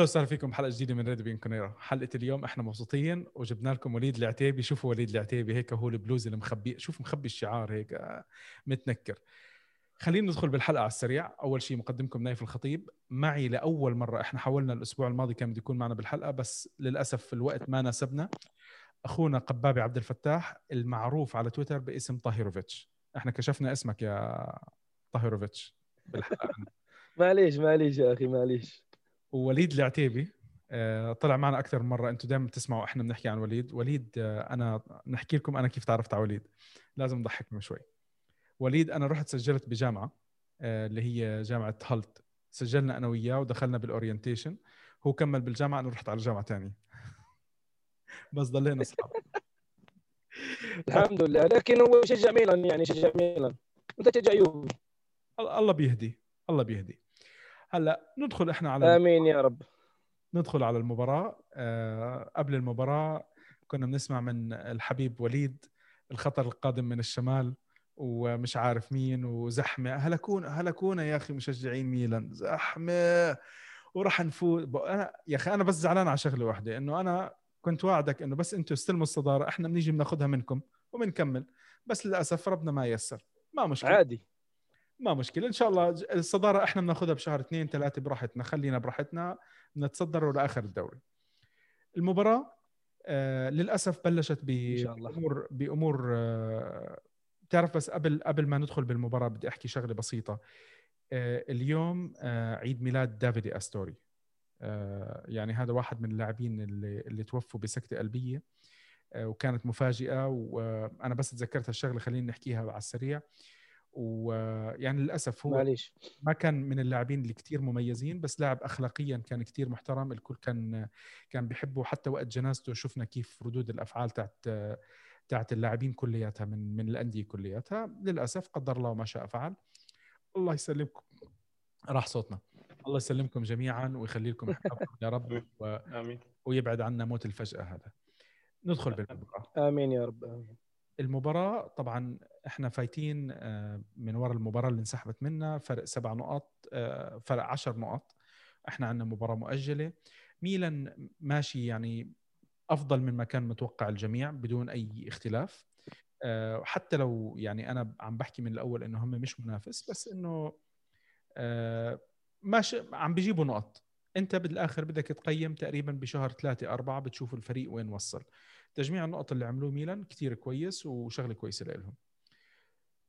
أهلا وسهلا فيكم بحلقة جديدة من ريد بين كونيرا حلقة اليوم إحنا مبسوطين وجبنا لكم وليد العتيبي. شوفوا وليد العتيبي هيك هو البلوز اللي مخبي شوف مخبي الشعار هيك آه، متنكر. خلينا ندخل بالحلقة على السريع. أول شيء مقدمكم نايف الخطيب. معي لأول مرة إحنا حاولنا الأسبوع الماضي كان بده يكون معنا بالحلقة بس للأسف الوقت ما ناسبنا. أخونا قبابي عبد الفتاح المعروف على تويتر باسم طاهيروفيتش. إحنا كشفنا اسمك يا طاهيروفيتش بالحلقة. معليش معليش يا أخي معليش. ووليد العتيبي آه، طلع معنا أكثر من مرة. أنتم دائما بتسمعوا إحنا بنحكي عن وليد. وليد آه، أنا نحكي لكم أنا كيف تعرفت على وليد. لازم نضحككم شوي. وليد أنا رحت سجلت بجامعة آه، اللي هي جامعة هالت. سجلنا أنا وياه ودخلنا بال orientation هو كمل بالجامعة أنا رحت على جامعة ثانية بس ضلينا أصحاب. الحمد لله. لكن هو شجع ميلان يعني شجع ميلان. أنت تشجع يوفي. الله بيهدي. الله بيهدي. هلا ندخل إحنا على آمين يا رب. ندخل على المباراة. أه قبل المباراة كنا بنسمع من الحبيب وليد الخطر القادم من الشمال ومش عارف مين وزحمة. هلكونا هلكونا يا أخي مشجعين ميلان. زحمة. وراح نفوت أنا يا أخي أنا بس زعلان على شغلة واحدة إنه أنا كنت واعدك إنه بس أنتم استلموا الصداره إحنا بنيجي بناخذها منكم وبنكمل. بس للأسف ربنا ما يسر ما مشكلة. عادي. ما مشكلة. إن شاء الله الصدارة إحنا بناخذها بشهر اثنين ثلاثة براحتنا خلينا براحتنا نتصدر لاخر الدوري. المباراة آه للأسف بلشت بأمور بأمور آه بتعرف بس قبل قبل ما ندخل بالمباراة بدي أحكي شغلة بسيطة. آه اليوم آه عيد ميلاد دافيدي أستوري. آه يعني هذا واحد من اللاعبين اللي اللي توفوا بسكتة قلبية آه وكانت مفاجئة وأنا بس تذكرت هالشغلة خلينا نحكيها على السريع. ويعني للأسف هو معليش. ما كان من اللاعبين اللي كثير مميزين بس لاعب اخلاقيا كان كثير محترم الكل كان كان بيحبه حتى وقت جنازته شفنا كيف ردود الأفعال تاعت تاعت اللاعبين كلياتها من من الأندية كلياتها. للأسف قدر الله ما شاء فعل. الله يسلمكم. راح صوتنا. الله يسلمكم جميعا ويخلي لكم يا رب و... آمين. ويبعد عنا موت الفجأة هذا. ندخل بالمباراة. آمين يا رب آمين. المباراة طبعا إحنا فايتين آه، من وراء المباراة اللي انسحبت منا فرق سبع نقاط آه، فرق عشر نقاط. إحنا عندنا مباراة مؤجلة. ميلان ماشي يعني أفضل مما كان متوقع الجميع بدون أي اختلاف. آه، حتى لو يعني أنا عم بحكي من الأول إنه هم مش منافس بس إنه ماشي عم بيجيبوا نقط. أنت بالآخر بدك تقيم تقريبا بشهر ثلاثة أربعة بتشوف الفريق وين وصل. تجميع النقط اللي عملوه ميلان كثير كويس وشغلة كويسة لهم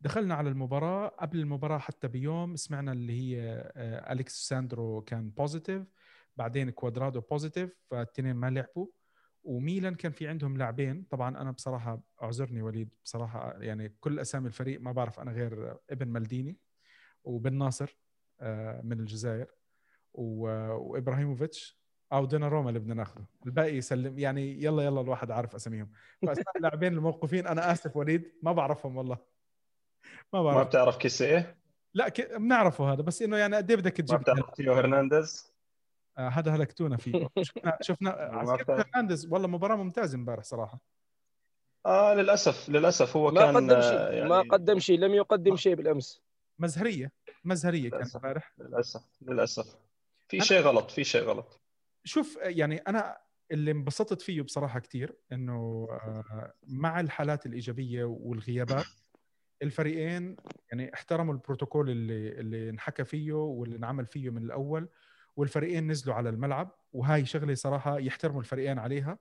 دخلنا على المباراة. قبل المباراة حتى بيوم سمعنا اللي هي آه، أليكس ساندرو كان positive بعدين كوادرادو positive فالتنين ما لعبوا. وميلان كان في عندهم لاعبين. طبعا أنا بصراحة أعذرني وليد بصراحة يعني كل أسامي الفريق ما بعرف أنا غير ابن مالديني وبن ناصر آه، من الجزائر وإبراهيموفيتش. أو روما اللي بدنا ناخذه الباقي يسلم يعني يلا يلا الواحد عارف أساميهم. فاسماء اللاعبين الموقوفين أنا آسف وليد ما بعرفهم والله. ما بعرف. ما بتعرف كيسي إيه؟ لا ك... بنعرفه هذا بس إنه يعني قد إيه بدك تجيب ما بتعرف تيو هرنانديز؟ آه هذا هلكتونا فيه. شفنا شفنا هرنانديز والله مباراة ممتازة امبارح صراحة. آه للأسف للأسف هو ما كان قدم شيء يعني... ما قدم شيء لم يقدم شيء بالأمس. مزهرية مزهرية كانت امبارح. للأسف للأسف. في شيء غلط في شيء غلط. شوف يعني أنا اللي انبسطت فيه بصراحة كثير إنه آه، مع الحالات الإيجابية والغيابات الفريقين يعني احترموا البروتوكول اللي اللي انحكى فيه واللي انعمل فيه من الأول والفريقين نزلوا على الملعب وهاي شغلة صراحة يحترموا الفريقين عليها.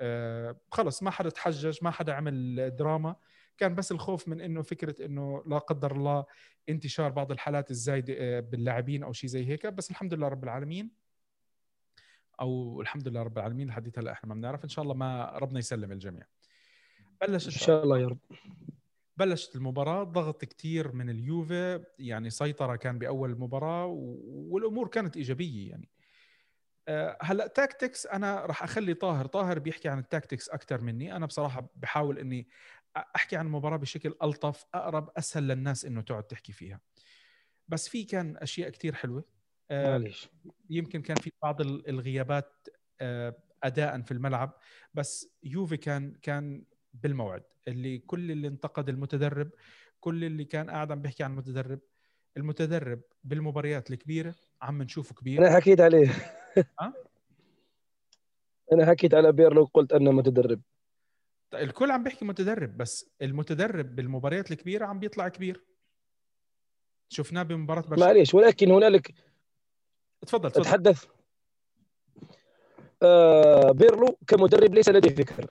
آه خلص ما حدا تحجج ما حدا عمل دراما. كان بس الخوف من إنه فكرة إنه لا قدر الله انتشار بعض الحالات الزايدة آه، باللاعبين أو شيء زي هيك. بس الحمد لله رب العالمين. أو الحمد لله رب العالمين لحد هلأ إحنا ما بنعرف. إن شاء الله ما ربنا يسلم الجميع. بلشت إن شاء الله يا رب. بلشت المباراة ضغط كثير من اليوفي يعني سيطرة كان بأول المباراة والأمور كانت إيجابية يعني. آه، هلأ tactics أنا راح أخلي طاهر. طاهر بيحكي عن ال tactics أكثر مني. أنا بصراحة بحاول إني أحكي عن المباراة بشكل ألطف أقرب أسهل للناس إنه تقعد تحكي فيها. بس في كان أشياء كثير حلوة. آه، معلش يمكن كان في بعض الغيابات آه، اداء في الملعب. بس يوفي كان كان بالموعد اللي كل اللي انتقد المدرب كل اللي كان قاعد عم بيحكي عن المتدرب المتدرب بالمباريات الكبيرة عم نشوفه كبير. أنا حكيت عليه. أنا حكيت على بيرلو وقلت أنه متدرب. الكل عم بيحكي متدرب بس المتدرب بالمباريات الكبيرة عم بيطلع كبير. شفناه بمباراة برشلونة. معليش ولكن هنالك تفضل تفضل. أتحدث. آه بيرلو كمدرب ليس لديه فكر.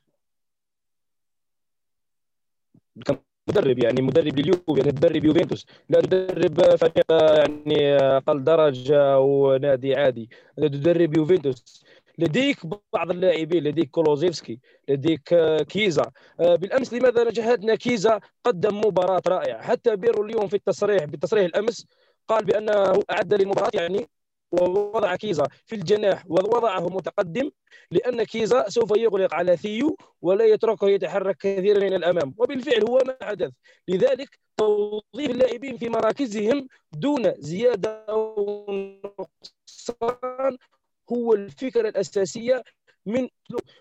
كمدرب يعني مدرب لليوفي يعني مدرب يوفنتوس. لا تدرب فريق يعني أقل درجة ونادي عادي. لا تدرب يوفنتوس. لديك بعض اللاعبين لديك كولوزيفسكي لديك كيزا. بالأمس لماذا نجحتنا؟ كيزا قدم مباراة رائعة. حتى بيرلو اليوم في التصريح بالتصريح الأمس قال بأنه أعد للمباراة يعني ووضع كيزا في الجناح ووضعه متقدم لأن كيزا سوف يغلق على ثيو ولا يتركه يتحرك كثيرا إلى الأمام. وبالفعل هو ما حدث. لذلك توظيف اللاعبين في مراكزهم دون زيادة أو نقصان هو الفكرة الأساسية من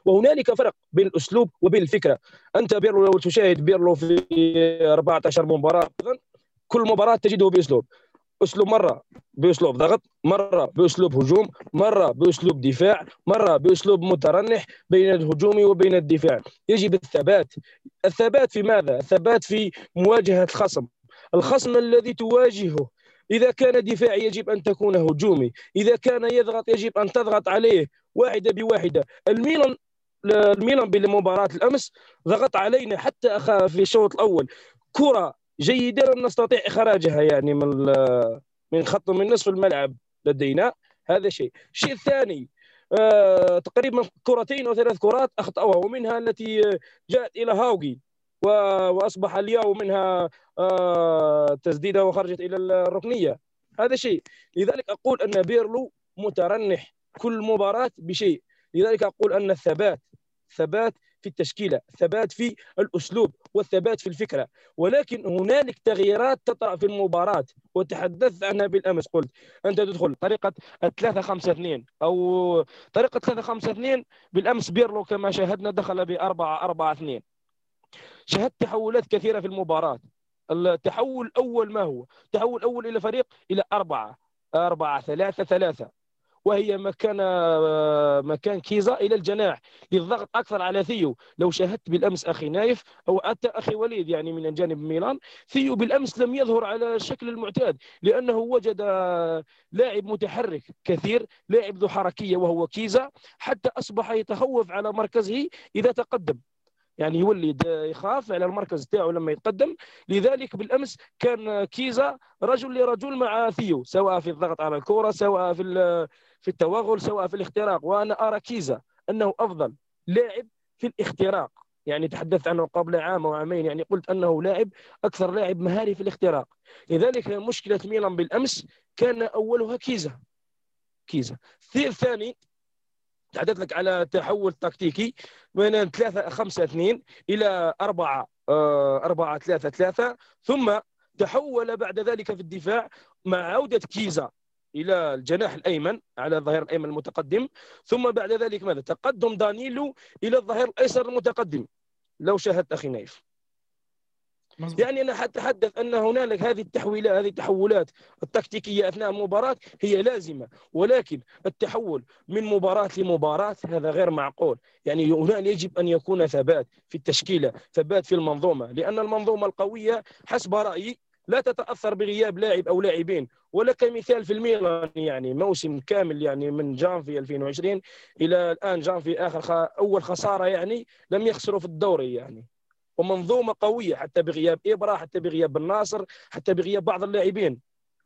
وهنالك فرق بين الأسلوب وبين الفكرة أنت بيرلو لو تشاهد بيرلو في 14 مباراة كل مباراة تجده بأسلوب. اسلوب مرة بأسلوب ضغط مرة بأسلوب هجوم مرة بأسلوب دفاع مرة بأسلوب مترنح بين الهجوم وبين الدفاع. يجب الثبات. الثبات في ماذا؟ الثبات في مواجهة الخصم. الخصم الذي تواجهه. إذا كان دفاعي يجب أن تكون هجومي. إذا كان يضغط يجب أن تضغط عليه واحدة بواحدة. الميلان الميلان بالمباراة الأمس ضغط علينا حتى في الشوط الأول. كرة جيدة لم نستطيع إخراجها يعني من من خط من نصف الملعب لدينا. هذا شيء. الشيء الثاني آه تقريبا كرتين أو ثلاث كرات أخطأوها ومنها التي جاءت إلى هاوغي وأصبح اليوم منها آه، تسديدة وخرجت إلى الركنية. هذا شيء. لذلك أقول أن بيرلو مترنح كل مباراة بشيء. لذلك أقول أن الثبات ثبات في التشكيلة الثبات في الأسلوب والثبات في الفكرة. ولكن هنالك تغييرات تطرأ في المباراة. وتحدثت عنها بالأمس. قلت أنت تدخل طريقة 3 5 2 أو طريقة 3 5 2 بالأمس بيرلو كما شاهدنا دخل ب 4 4 2 شهدت تحولات كثيرة في المباراة. التحول الأول ما هو؟ التحول الأول إلى فريق إلى أربعة أربعة ثلاثة ثلاثة. وهي مكان مكان كيزا إلى الجناح للضغط أكثر على ثيو. لو شاهدت بالأمس أخي نايف أو حتى أخي وليد يعني من جانب ميلان ثيو بالأمس لم يظهر على الشكل المعتاد لأنه وجد لاعب متحرك كثير لاعب ذو حركية وهو كيزا حتى أصبح يتخوف على مركزه إذا تقدم. يعني يولد يخاف على المركز تاعو لما يتقدم. لذلك بالأمس كان كيزا رجل لرجل مع ثيو سواء في الضغط على الكره سواء في في التوغل سواء في الاختراق وأنا أرى كيزا أنه أفضل لاعب في الاختراق. يعني تحدثت عنه قبل عام أو عامين يعني قلت أنه لاعب أكثر لاعب مهاري في الاختراق. لذلك مشكلة ميلان بالأمس كان أولها كيزا. كيزا. الثاني تحدث لك على تحول تكتيكي من 3 5 2 إلى 4 4 3 3 ثم تحول بعد ذلك في الدفاع مع عودة كيزا. إلى الجناح الأيمن على الظهير الأيمن المتقدم. ثم بعد ذلك ماذا؟ تقدم دانيلو إلى الظهير الأيسر المتقدم. لو شاهدت أخي نايف. مزبوط. يعني أنا أتحدث أن هنالك هذه التحويلات هذه التحولات التكتيكية أثناء المباراه هي لازمة. ولكن التحول من مباراة لمباراة هذا غير معقول. يعني هنا يجب أن يكون ثبات في التشكيلة ثبات في المنظومة. لأن المنظومة القوية حسب رأيي لا تتأثر بغياب لاعب أو لاعبين ولا كمثال في الميلان يعني موسم كامل يعني من جانفي 2020 إلى الآن جانفي آخر خ... أول خسارة يعني لم يخسروا في الدوري يعني. ومنظومة قوية حتى بغياب ابرا حتى بغياب الناصر حتى بغياب بعض اللاعبين.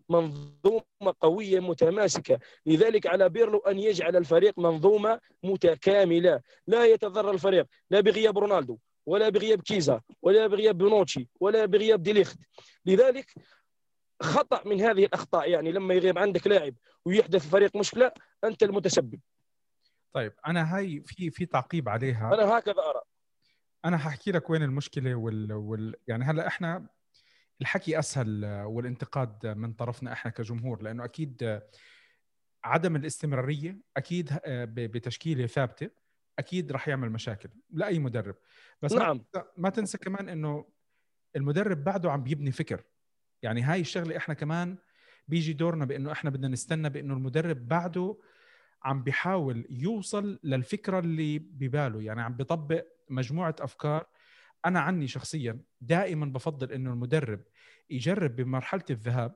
منظومة قوية متماسكة لذلك على بيرلو أن يجعل الفريق منظومة متكاملة. لا يتضرر الفريق لا بغياب رونالدو. ولا بغياب كيزا ولا بغياب بونوتشي ولا بغياب ديليخت. لذلك خطأ من هذه الأخطاء. يعني لما يغيب عندك لاعب ويحدث في الفريق مشكلة أنت المتسبب. طيب أنا هاي في في تعقيب عليها. أنا هكذا أرى. أنا حاحكي لك وين المشكلة وال, وال... يعني هلأ إحنا الحكي أسهل والانتقاد من طرفنا إحنا كجمهور لأنه أكيد عدم الاستمرارية أكيد بتشكيلة ثابتة. أكيد راح يعمل مشاكل لأي مدرب. بس نعم. ما تنسى كمان إنه المدرب بعده عم بيبني فكر. يعني هاي الشغلة إحنا كمان بيجي دورنا بإنه إحنا بدنا نستنى بإنه المدرب بعده عم بيحاول يوصل للفكرة اللي بباله. يعني عم بيطبق مجموعة أفكار. أنا عني شخصيا دائما بفضل إنه المدرب يجرب بمرحلة الذهاب.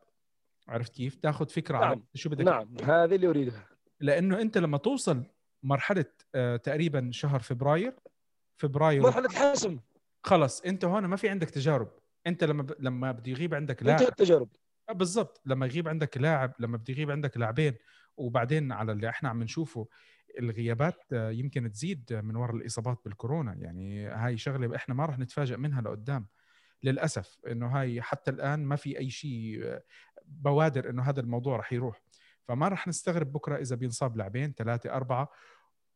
عرفت كيف؟ تاخذ فكرة نعم. على شو بدك نعم. هذه اللي أريدها. لأنه أنت لما توصل مرحلة آه، تقريبا شهر فبراير فبراير مرحلة حسم. خلص انت هون ما في عندك تجارب. انت لما ب... لما بده يغيب عندك لاعب. التجارب. آه، بالضبط. لما يغيب عندك لاعب لما بده يغيب عندك لاعبين. وبعدين على اللي إحنا عم نشوفه الغيابات آه، يمكن تزيد من وراء الإصابات بالكورونا. يعني هاي شغلة إحنا ما راح نتفاجئ منها لقدام. للأسف إنه هاي حتى الآن ما في أي شيء بوادر إنه هذا الموضوع راح يروح. فما راح نستغرب بكرة إذا بينصاب لاعبين ثلاثة أربعة.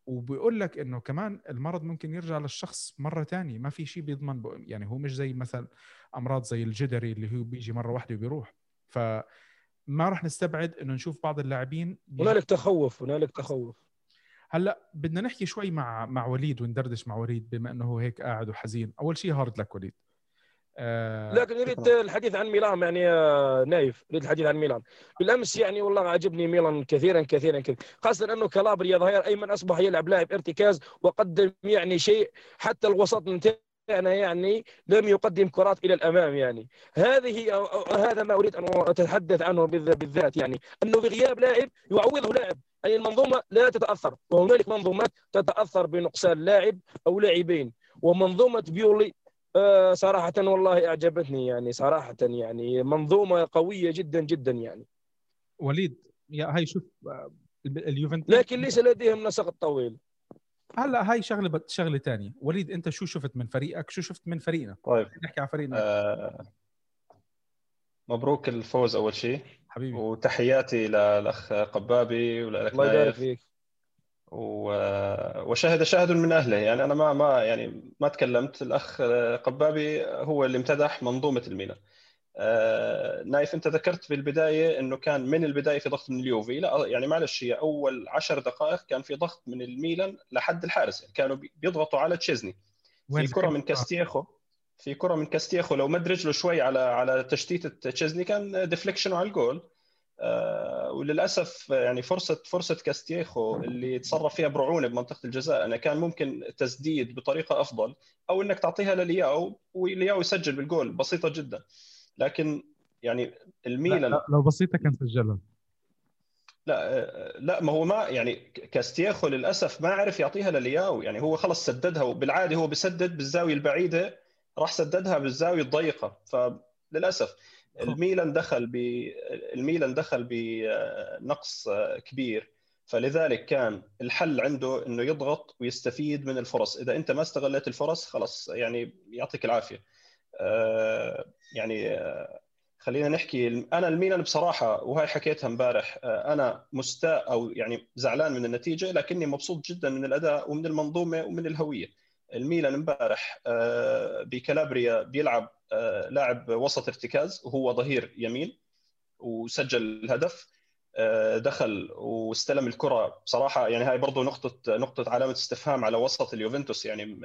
وبيقول لك إنه كمان المرض ممكن يرجع للشخص مرة تانية. ما في شيء بيضمن ب- يعني هو مش زي مثلا أمراض زي الجدري اللي هو بيجي مرة واحدة وبيروح. فما راح نستبعد إنه نشوف بعض اللاعبين هنالك تخوف هنالك تخوف. هلأ بدنا نحكي شوي مع مع وليد وندردش مع وليد بما إنه هو هيك قاعد وحزين. أول شيء hard luck وليد. آه لكن اريد الحديث عن ميلان يعني يا نايف اريد الحديث عن ميلان. بالأمس يعني والله عجبني ميلان كثيرا كثيرا كثيرا. خاصة أنه كالابريا ظهير أيمن أصبح يلعب لاعب ارتكاز وقدم يعني شيء حتى الوسط نتاعنا يعني لم يقدم كرات إلى الأمام يعني. هذه هذا ما أريد أن أتحدث عنه بالذ- بالذات يعني. أنه بغياب لاعب يعوضه لاعب. اي المنظومة لا تتأثر وهنالك منظومات تتأثر بنقصان لاعب أو لاعبين. ومنظومة بيولي آه، صراحة والله أعجبتني يعني صراحة يعني منظومة قوية جدا جدا يعني. وليد يا هاي شوف آه، اليوفنتوس. لكن ليس لديهم نسق طويل. هلا هاي شغلة شغلة ثانية وليد أنت شو شفت من فريقك؟ شو شفت من فريقنا؟ طيب. نحكي عن فريقنا. آه مبروك الفوز أول شيء. حبيبي. وتحياتي للاخ قبابي ولك الله يبارك فيك. وشهد شاهد من أهله. يعني أنا ما ما يعني ما تكلمت. الأخ قبابي هو اللي امتدح منظومة الميلان. آه، نايف أنت ذكرت في البداية إنه كان من البداية في ضغط من اليوفي. لا يعني معلش هي أول عشر دقائق كان في ضغط من الميلان لحد الحارس. يعني كانوا بي- بيضغطوا على تشيزني. في كرة؟ من كاستياخو في كرة من كاستياخو لو مد رجله شوي على على تشتيت تشيزني كان deflection على الجول. وللأسف يعني فرصة فرصة كاستياخو اللي تصرف فيها برعونة بمنطقة الجزاء أنا كان ممكن تسديد بطريقة أفضل أو إنك تعطيها للياو ولياو يسجل بالجول بسيطة جدا. لكن يعني لا, الميلان لا لو بسيطة كان سجلها. لا لا ما هو ما يعني كاستياخو للأسف ما عرف يعطيها للياو يعني هو خلص سددها وبالعادة هو بسدد بالزاوية البعيدة راح سددها بالزاوية الضيقة. فللأسف الميلان دخل ب الميلان دخل بنقص كبير. فلذلك كان الحل عنده إنه يضغط ويستفيد من الفرص. إذا أنت ما استغلت الفرص خلاص يعني يعطيك العافية. آه، يعني آه، خلينا نحكي. أنا الميلان بصراحة وهي حكيتها امبارح آه، أنا مستاء أو يعني زعلان من النتيجة لكني مبسوط جدا من الأداء ومن المنظومة ومن الهوية. الميلان امبارح آه، بكالابريا بيلعب آه، لاعب وسط ارتكاز وهو ظهير يمين وسجل الهدف آه، دخل واستلم الكرة. بصراحة يعني هاي برضه نقطة نقطة علامة استفهام على وسط اليوفنتوس. يعني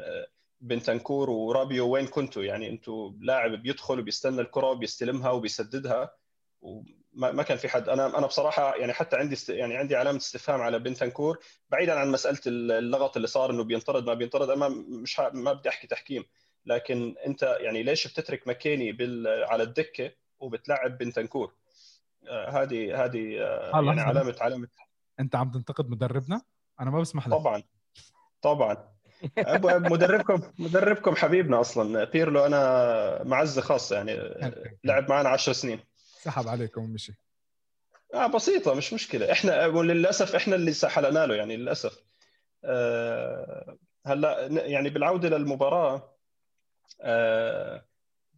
بنتنكور ورابيو وين كنتوا؟ يعني أنتوا لاعب بيدخل وبيستنى الكرة وبيستلمها وبيسددها. وما ما كان في حد. أنا أنا بصراحة يعني حتى عندي است... يعني عندي علامة استفهام على بنتنكور بعيدا عن مسألة اللغط اللي صار إنه بينطرد ما بينطرد أنا مش ه... ما بدي أحكي تحكيم. لكن أنت يعني ليش بتترك مكاني بال... على الدكة وبتلعب بنتنكور؟ آه، هذه هذه آه، آه، يعني. علامه علامة. أنت عم تنتقد مدربنا؟ أنا ما بسمح لك. طبعا. طبعا. مدربكم مدربكم حبيبنا أصلا. بيرلو أنا معزة خاصة يعني لعب معنا 10 سنين. سحب عليكم ومشي آه بسيطة مش مشكلة. إحنا وللاسف إحنا اللي سحلنا له يعني للأسف. آه هلأ يعني بالعودة للمباراة آه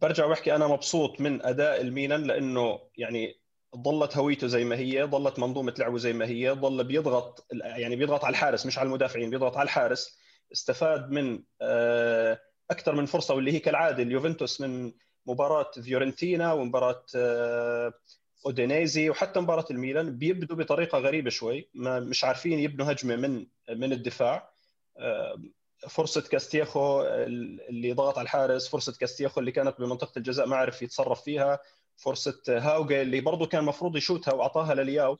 برجع بحكي أنا مبسوط من أداء الميلان لأنه يعني ظلت هويته زي ما هي ظلت منظومة لعبه زي ما هي ظل بيضغط يعني بيضغط على الحارس مش على المدافعين بيضغط على الحارس. استفاد من آه، أكثر من فرصة واللي هي كالعادة اليوفنتوس من مباراة فيورنتينا ومباراة آه، أودينيزي وحتى مباراة الميلان بيبدوا بطريقة غريبة شوي ما مش عارفين يبنوا هجمة من من الدفاع. آه، فرصة كاستياخو اللي ضغط على الحارس فرصة كاستياخو اللي كانت بمنطقة الجزاء ما عرف يتصرف فيها فرصة هاوجا اللي برضه كان المفروض يشوتها وأعطاها للياو.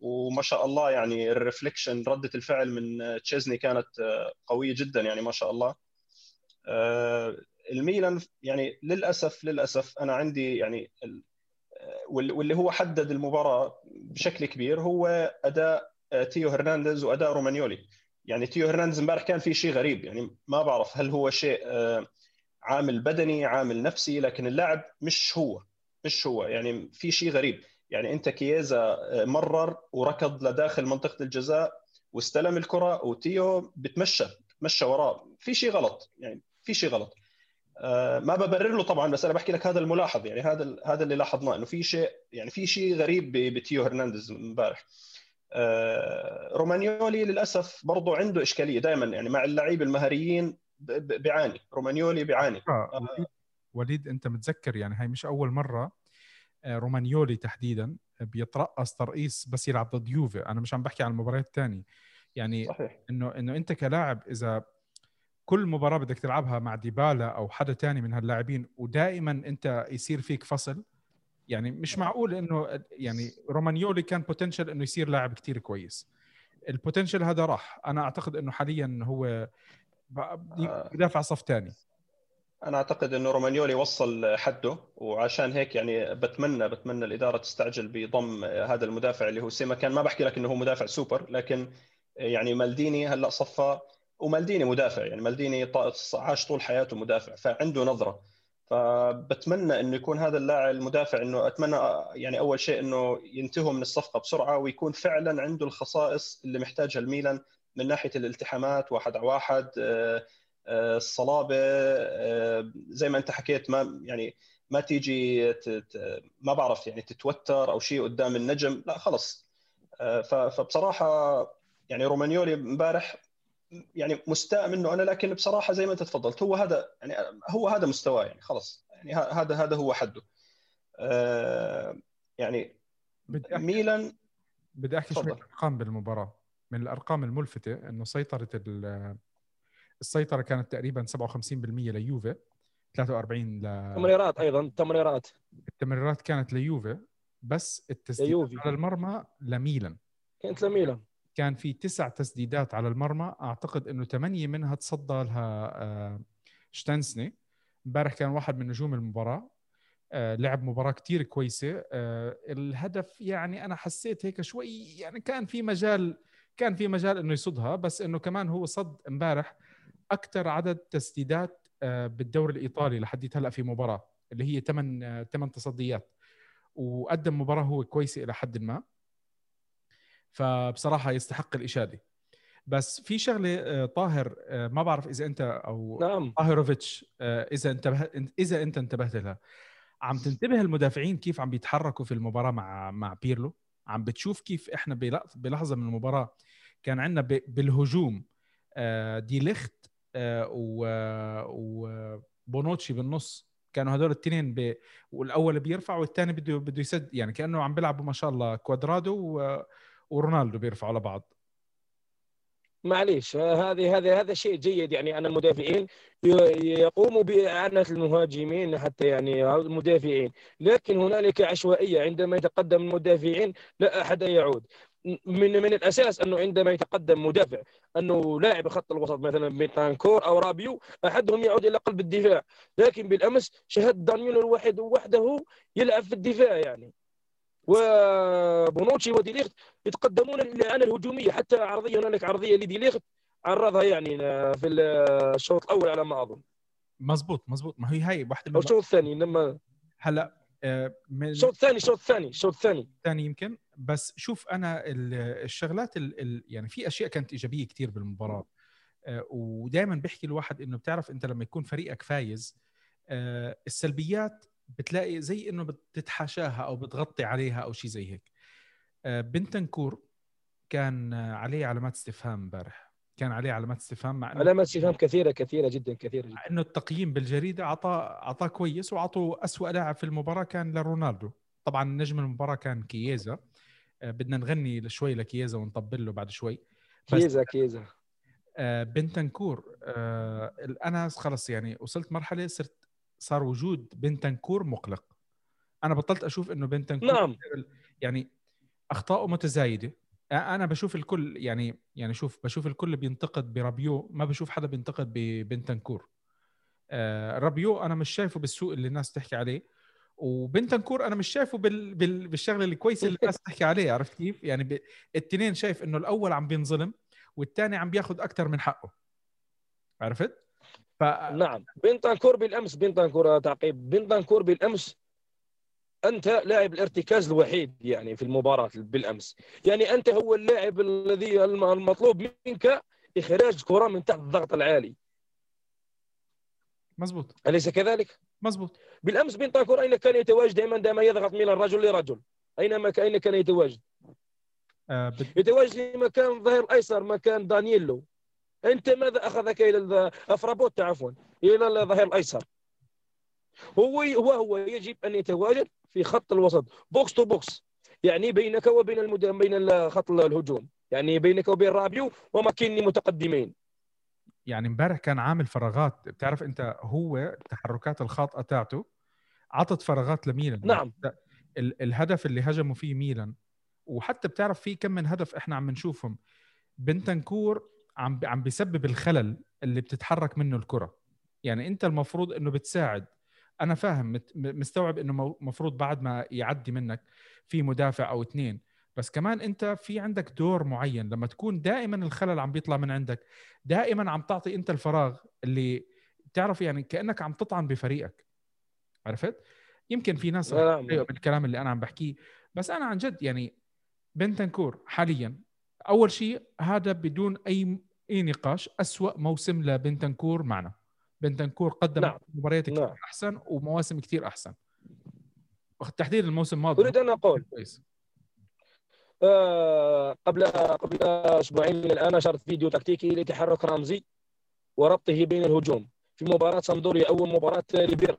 وما شاء الله يعني ال reflection ردة الفعل من تشيزني كانت قوية جدا يعني ما شاء الله. الميلان يعني للاسف للأسف أنا عندي يعني واللي هو حدد المباراة بشكل كبير هو أداء تيو هرنانديز وأداء رومانيولي. يعني تيو هرنانديز امبارح كان في شيء غريب. يعني ما بعرف هل هو شيء عامل بدني عامل نفسي لكن اللاعب مش هو مش هو. يعني في شيء غريب. يعني أنت كييزا مرر وركض لداخل منطقة الجزاء واستلم الكرة وتيو بتمشى بتمشى وراه. في شيء غلط. يعني في شيء غلط. آه، ما ببرر له طبعا بس أنا بحكي لك هذا الملاحظ يعني هذا هذا اللي لاحظناه إنه في شيء يعني في شيء غريب بتيو هرنانديز امبارح آه، رومانيولي للأسف برضه عنده إشكالية دائما يعني مع اللعيبة المهاريين بيعاني رومانيولي بيعاني آه. وليد, وليد أنت متذكر يعني هاي مش أول مرة رومانيولي تحديدا بيترأس ترقيص بس يلعب ضد يوفي أنا مش عم بحكي عن المباريات الثانية يعني صحيح. انه إنه أنت كلاعب إذا كل مباراة بدك تلعبها مع ديبالا أو حدا تاني من هاللاعبين ودائما أنت يصير فيك فصل. يعني مش معقول إنه يعني رومانيولي كان بوتنشل إنه يصير لاعب كتير كويس. البوتنشل هذا راح. أنا أعتقد إنه حاليا هو بدافع صف ثاني أنا أعتقد إنه رومانيولي وصل حده وعشان هيك يعني بتمنى بتمنى الإدارة تستعجل بضم هذا المدافع اللي هو سيما. كان ما بحكي لك إنه هو مدافع سوبر لكن يعني مالديني هلأ صفى ومالديني مدافع يعني مالديني عاش طول حياته مدافع فعنده نظرة. فبتمنى إنه يكون هذا اللاعب المدافع إنه أتمنى يعني أول شيء إنه ينتهوا من الصفقة بسرعة ويكون فعلا عنده الخصائص اللي محتاجها الميلان من ناحية الالتحامات واحد على واحد آه، آه، الصلابة آه، زي ما أنت حكيت ما يعني ما تيجي ما بعرف يعني تتوتر أو شيء قدام النجم لا خلص. فبصراحة يعني رومانيولي امبارح يعني مستاء منه أنا لكن بصراحة زي ما أنت تفضلت هو هذا يعني هو هذا مستواه يعني خلص يعني هذا هذا هو حده. آه يعني بدي أحكي ميلان بدي أحكي شوية أرقام بالمباراة. من الأرقام الملفتة إنه سيطرة السيطرة كانت تقريبا 57% ليوفي 43 ل تمريرات أيضا تمريرات التمريرات كانت ليوفي بس التسديدات على المرمى لميلان. كانت لميلان. كان في تسع تسديدات على المرمى. أعتقد إنه ثمانيه منها تصدى لها آه، شتنسني امبارح كان واحد من نجوم المباراة. آه، لعب مباراة كتير كويسة. آه، الهدف يعني أنا حسيت هيك شوي يعني كان في مجال كان في مجال إنه يصدها بس إنه كمان هو صد امبارح أكثر عدد تسديدات بالدوري الإيطالي لحديت هلأ في مباراة اللي هي ثمان ثمان تصديات. وقدم مباراة هو كويسة إلى حد ما. فبصراحة يستحق الإشادة. بس في شغلة آه، طاهر آه، ما بعرف إذا أنت أو نعم. طاهروفيتش آه، إذا انتبه إذا أنت انتبهت لها. عم تنتبه المدافعين كيف عم بيتحركوا في المباراة مع مع بيرلو؟ عم بتشوف كيف إحنا بلحظة من المباراة كان عندنا بالهجوم دي ليخت وبونوتشي بالنص. كانوا هدول الاثنين ب... والأول بيرفع والثاني بده بده يسد يعني كأنه عم بيلعبوا ما شاء الله كوادرادو. ورونالدو بيرفعوا على بعض. معليش هذه هذا هذا شيء جيد يعني أن المدافعين يقوموا بإعانة المهاجمين حتى يعني المدافعين. لكن هنالك عشوائية عندما يتقدم المدافعين لا أحد يعود. من من الأساس أنه عندما يتقدم مدافع أنه لاعب خط الوسط مثلا بيتانكور أو رابيو أحدهم يعود إلى قلب الدفاع. لكن بالأمس شهد دانييلو واحد وحده يلعب في الدفاع يعني. وبونوتشي وديليخت يتقدمون للاعانه الهجومية. حتى عرضية هنالك عرضية لديليخت عرضها يعني في الشوط الأول على ما أظن. مزبوط مزبوط. ما هي هاي واحدة أو الشوط الثاني لما هلا آه، من الشوط الثاني الشوط الثاني الشوط الثاني الثاني يمكن. بس شوف أنا الشغلات ال يعني في أشياء كانت إيجابية كثير بالمباراة. آه، ودائما بحكي الواحد إنه بتعرف أنت لما يكون فريقك فايز آه، السلبيات بتلاقي زي إنه بتتحاشاها أو بتغطي عليها أو شيء زي هيك. آه، بنتنكور كان عليه علامات استفهام امبارح. كان عليه علامات استفهام مع علامات استفهام كثيرة كثيرة جدا كثيرة جدا. مع إنه التقييم بالجريدة اعطاه اعطاه كويس واعطوا اسوء لاعب في المباراة كان لرونالدو. طبعا نجم المباراة كان كييزا. آه، بدنا نغني شوي لكييزا ونطبل له بعد شوي. كييزا كييزا. آه، بنتنكور أنا خلص يعني وصلت مرحلة صرت صار وجود بنتنكور مقلق. أنا بطلت أشوف إنه بنتنكور نعم. يعني اخطائه متزايدة. أنا بشوف الكل يعني يعني شوف بشوف الكل بينتقد برابيو ما بشوف حدا بينتقد ببنتنكور آه، رابيو أنا مش شايفه بالسوء اللي الناس تحكي عليه وبنتنكور أنا مش شايفه بال... بال... بالشغلة الكويسة اللي الناس تحكي عليه عرفت كيف؟ يعني ب... الاثنين شايف إنه الأول عم بينظلم والثاني عم بياخذ أكثر من حقه. عرفت؟ ف... نعم. بنتنكور بالأمس بنتنكور تعقيب. بنتنكور بالأمس أنت لاعب الارتكاز الوحيد يعني في المباراة بالأمس. يعني أنت هو اللاعب الذي المطلوب منك إخراج كرة من تحت الضغط العالي. مزبوط أليس كذلك؟ مزبوط بالأمس بنتاكور أين كان يتواجد؟ دائما دائما يضغط من الرجل لرجل. اينما أين كان يتواجد؟ آه بت... يتواجد في مكان الظهير الايسر مكان دانييلو. أنت ماذا أخذك إلى افرابوت عفوا إلى الظهير الأيسر؟ هو هو هو يجب أن يتواجد؟ في خط الوسط. box to box. يعني بينك وبين المد... بين خط الهجوم. يعني بينك وبين رابيو وماكيني متقدمين. يعني امبارح كان عامل فراغات. بتعرف انت هو التحركات الخاطئه تاعته عطت فراغات لميلان. نعم. ال- الهدف اللي هجموا فيه ميلان. وحتى بتعرف في كم من هدف إحنا عم نشوفهم. بنتنكور عم عم بيسبب الخلل اللي بتتحرك منه الكرة. يعني انت المفروض انه بتساعد. أنا فاهم مستوعب إنه المفروض بعد ما يعدي منك في مدافع أو اثنين بس كمان أنت في عندك دور معين. لما تكون دائما الخلل عم بيطلع من عندك دائما عم تعطي أنت الفراغ اللي تعرف يعني كأنك عم تطعن بفريقك. عرفت؟ يمكن في ناس بالكلام اللي أنا عم بحكيه. بس أنا عن جد يعني بنتنكور حاليا. أول شيء هذا بدون أي أي نقاش أسوأ موسم لبنتنكور معنا. بنتنكور قدم نعم. مباريات كثير نعم. أحسن ومواسم كثير أحسن. تحديدا الموسم الماضي. أريد أن أقول. كويس. آه، قبل قبل أسبوعين من الآن نشرت فيديو تكتيكي لتحرك رمزي وربطه بين الهجوم في مباراة سامبدوريا أول مباراة لبيرلو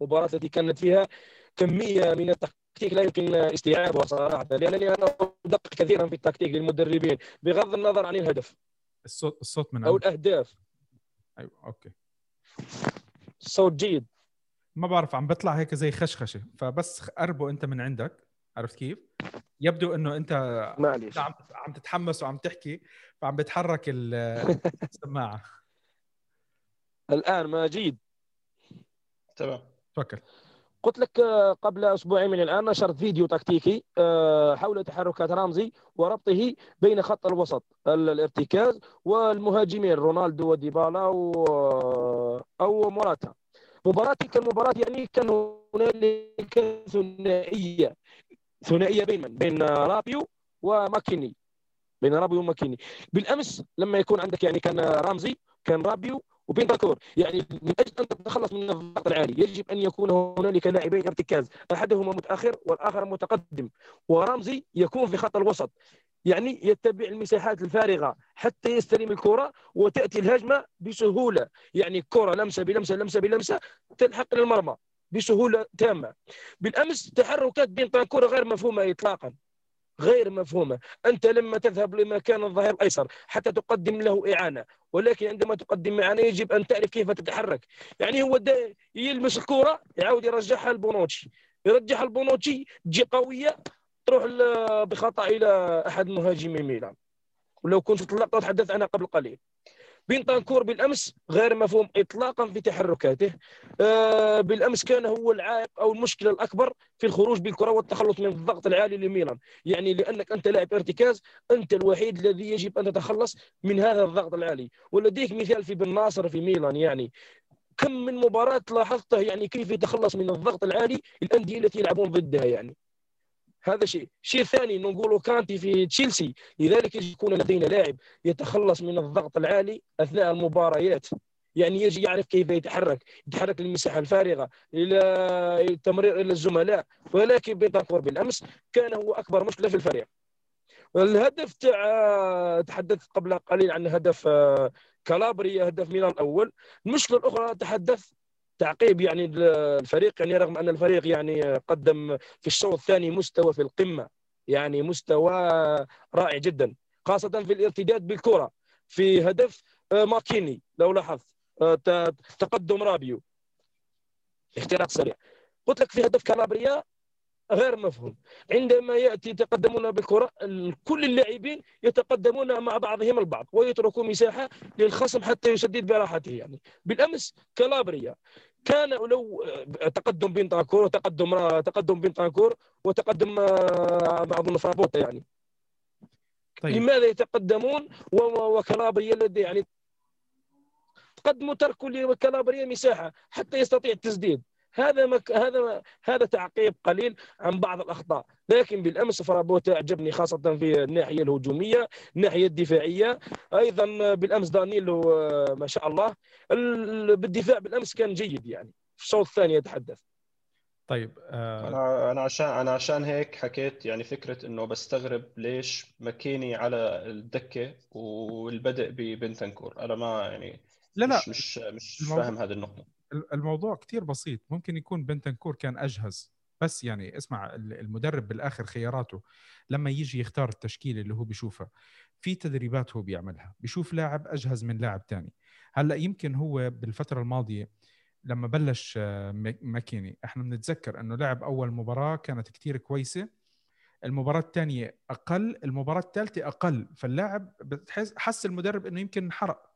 مباراة التي كانت فيها كمية من التكتيك لا يمكن استيعابها صراحة لأنني أنا ادقق كثيرا في التكتيك للمدربين بغض النظر عن الهدف الصوت الصوت من أو الأهداف. أيوه أوكي. الصوت جيد. ما بعرف عم بطلع هيك زي خشخشة. فبس قربه أنت من عندك. عرفت كيف؟ يبدو إنه أنت معلش عم عم تتحمس وعم تحكي فعم بتحرك السماعة. الآن ماجيد تمام. تفكر قلت لك آه، قبل أسبوعين من الآن نشرت فيديو تكتيكي آه، حول تحركات رامزي وربطه بين خط الوسط الارتكاز والمهاجمين رونالدو وديبالا أو موراتا مباراة يعني كان هنالك ثنائية. ثنائية بين من؟ بين رابيو وماكيني. بين رابيو وماكيني. بالأمس لما يكون عندك يعني كان رامزي كان رابيو وبين بنتاكور يعني من أجل أن تتخلص من الضغط العالي يجب أن يكون هنالك لاعبين ارتكاز. أحدهما متأخر والآخر متقدم. ورامزي يكون في خط الوسط. يعني يتبع المساحات الفارغة حتى يستلم الكرة وتأتي الهجمة بسهولة. يعني كرة لمسة بلمسة لمسة بلمسة تلحق للمرمى بسهولة تامة. بالأمس تحركات بين بانكورا غير مفهومة اطلاقا. غير مفهومة. أنت لما تذهب لمكان الظهير الأيسر حتى تقدم له إعانة ولكن عندما تقدم إعانة يجب أن تعرف كيف تتحرك. يعني هو يلمس الكرة يعاود يرجعها لبونوتشي. يرجعها لبونوتشي تجي قوية تروح بخطأ إلى أحد مهاجمي ميلان. ولو كنت اللقطه تحدثت عنها قبل قليل. بنطانكور بالأمس غير مفهوم اطلاقا في تحركاته. آه بالأمس كان هو العائق أو المشكلة الأكبر في الخروج بالكرة والتخلص من الضغط العالي لميلان. يعني لأنك أنت لاعب ارتكاز أنت الوحيد الذي يجب أن تتخلص من هذا الضغط العالي. ولديك مثال في بن ناصر في ميلان يعني كم من مباراة لاحظته يعني كيف يتخلص من الضغط العالي الأندية التي يلعبون ضدها يعني. هذا شيء. الشيء الثاني نقول كانتي في تشيلسي. لذلك يكون لدينا لاعب يتخلص من الضغط العالي أثناء المباريات. يعني يجي يعرف كيف يتحرك. يتحرك للمساحة الفارغة إلى التمرير إلى الزملاء ولكن بنتاكور بالامس كان هو أكبر مشكلة في الفريق. الهدف تاع تحدثت قبل قليل عن هدف آه، كالابريا هدف ميلان الأول. المشكلة الأخرى تحدث تعقيب يعني الفريق يعني رغم أن الفريق يعني قدم في الشوط الثاني مستوى في القمة يعني مستوى رائع جدا خاصة في الارتداد بالكرة. في هدف آه، ماكيني لو لاحظت آه، تقدم رابيو. اختراق سريع. قلت لك في هدف كالابريا غير مفهوم. عندما يأتي يتقدمون بالكرة كل اللاعبين يتقدمون مع بعضهم البعض ويتركوا مساحة للخصم حتى يسدد براحته يعني. بالأمس كالابريا كان لو تقدم بنتاكور وتقدم تقدم بنتاكور وتقدم بعض فرابوتا يعني. طيب. لماذا يتقدمون؟ وكالابريا الذي يعني تقدموا تركوا لكالابريا مساحة حتى يستطيع التسديد. هذا مك... هذا هذا تعقيب قليل عن بعض الأخطاء. لكن بالأمس فرابوتا أعجبني خاصة في الناحية الهجومية الناحية الدفاعية. أيضا بالأمس دانيلو ما شاء الله بالدفاع بالأمس كان جيد يعني. في الشوط الثاني يتحدث. طيب آه... أنا أنا عشان أنا عشان هيك حكيت يعني فكرة إنه بستغرب ليش مكيني على الدكة والبدء ببنتنكور. أنا ما يعني لا لا. مش مش, مش الموضوع... فاهم هذه النقطة. الموضوع كتير بسيط. ممكن يكون بنتنكور كان أجهز بس يعني اسمع المدرب بالآخر خياراته لما يجي يختار التشكيل اللي هو بيشوفها في تدريبات هو بيعملها. بيشوف لاعب أجهز من لاعب تاني. هلأ يمكن هو بالفترة الماضية لما بلش آه، ماكيني إحنا بنتذكر إنه لعب أول مباراة كانت كتير كويسة. المباراة الثانية أقل المباراة الثالثة أقل. فاللاعب بتحس حس المدرب إنه يمكن انحرق.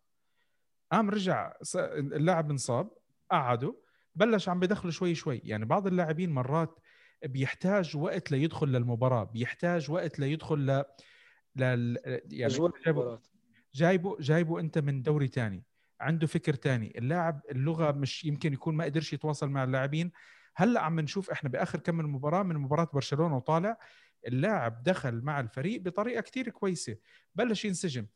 قام رجع اللاعب انصاب. قعدوا بلش عم بدخلوا شوي شوي. يعني بعض اللاعبين مرات بيحتاج وقت ليدخل للمباراة بيحتاج وقت ليدخل ل لل يعني جايبه جايبه جايبه انت من دوري ثاني عنده فكر ثاني اللاعب اللغة مش يمكن يكون ما قدرش يتواصل مع اللاعبين. هلأ عم نشوف إحنا بآخر كم من مباراة من مباراة برشلونة وطالع اللاعب دخل مع الفريق بطريقة كثير كويسة. بلش ينسجم.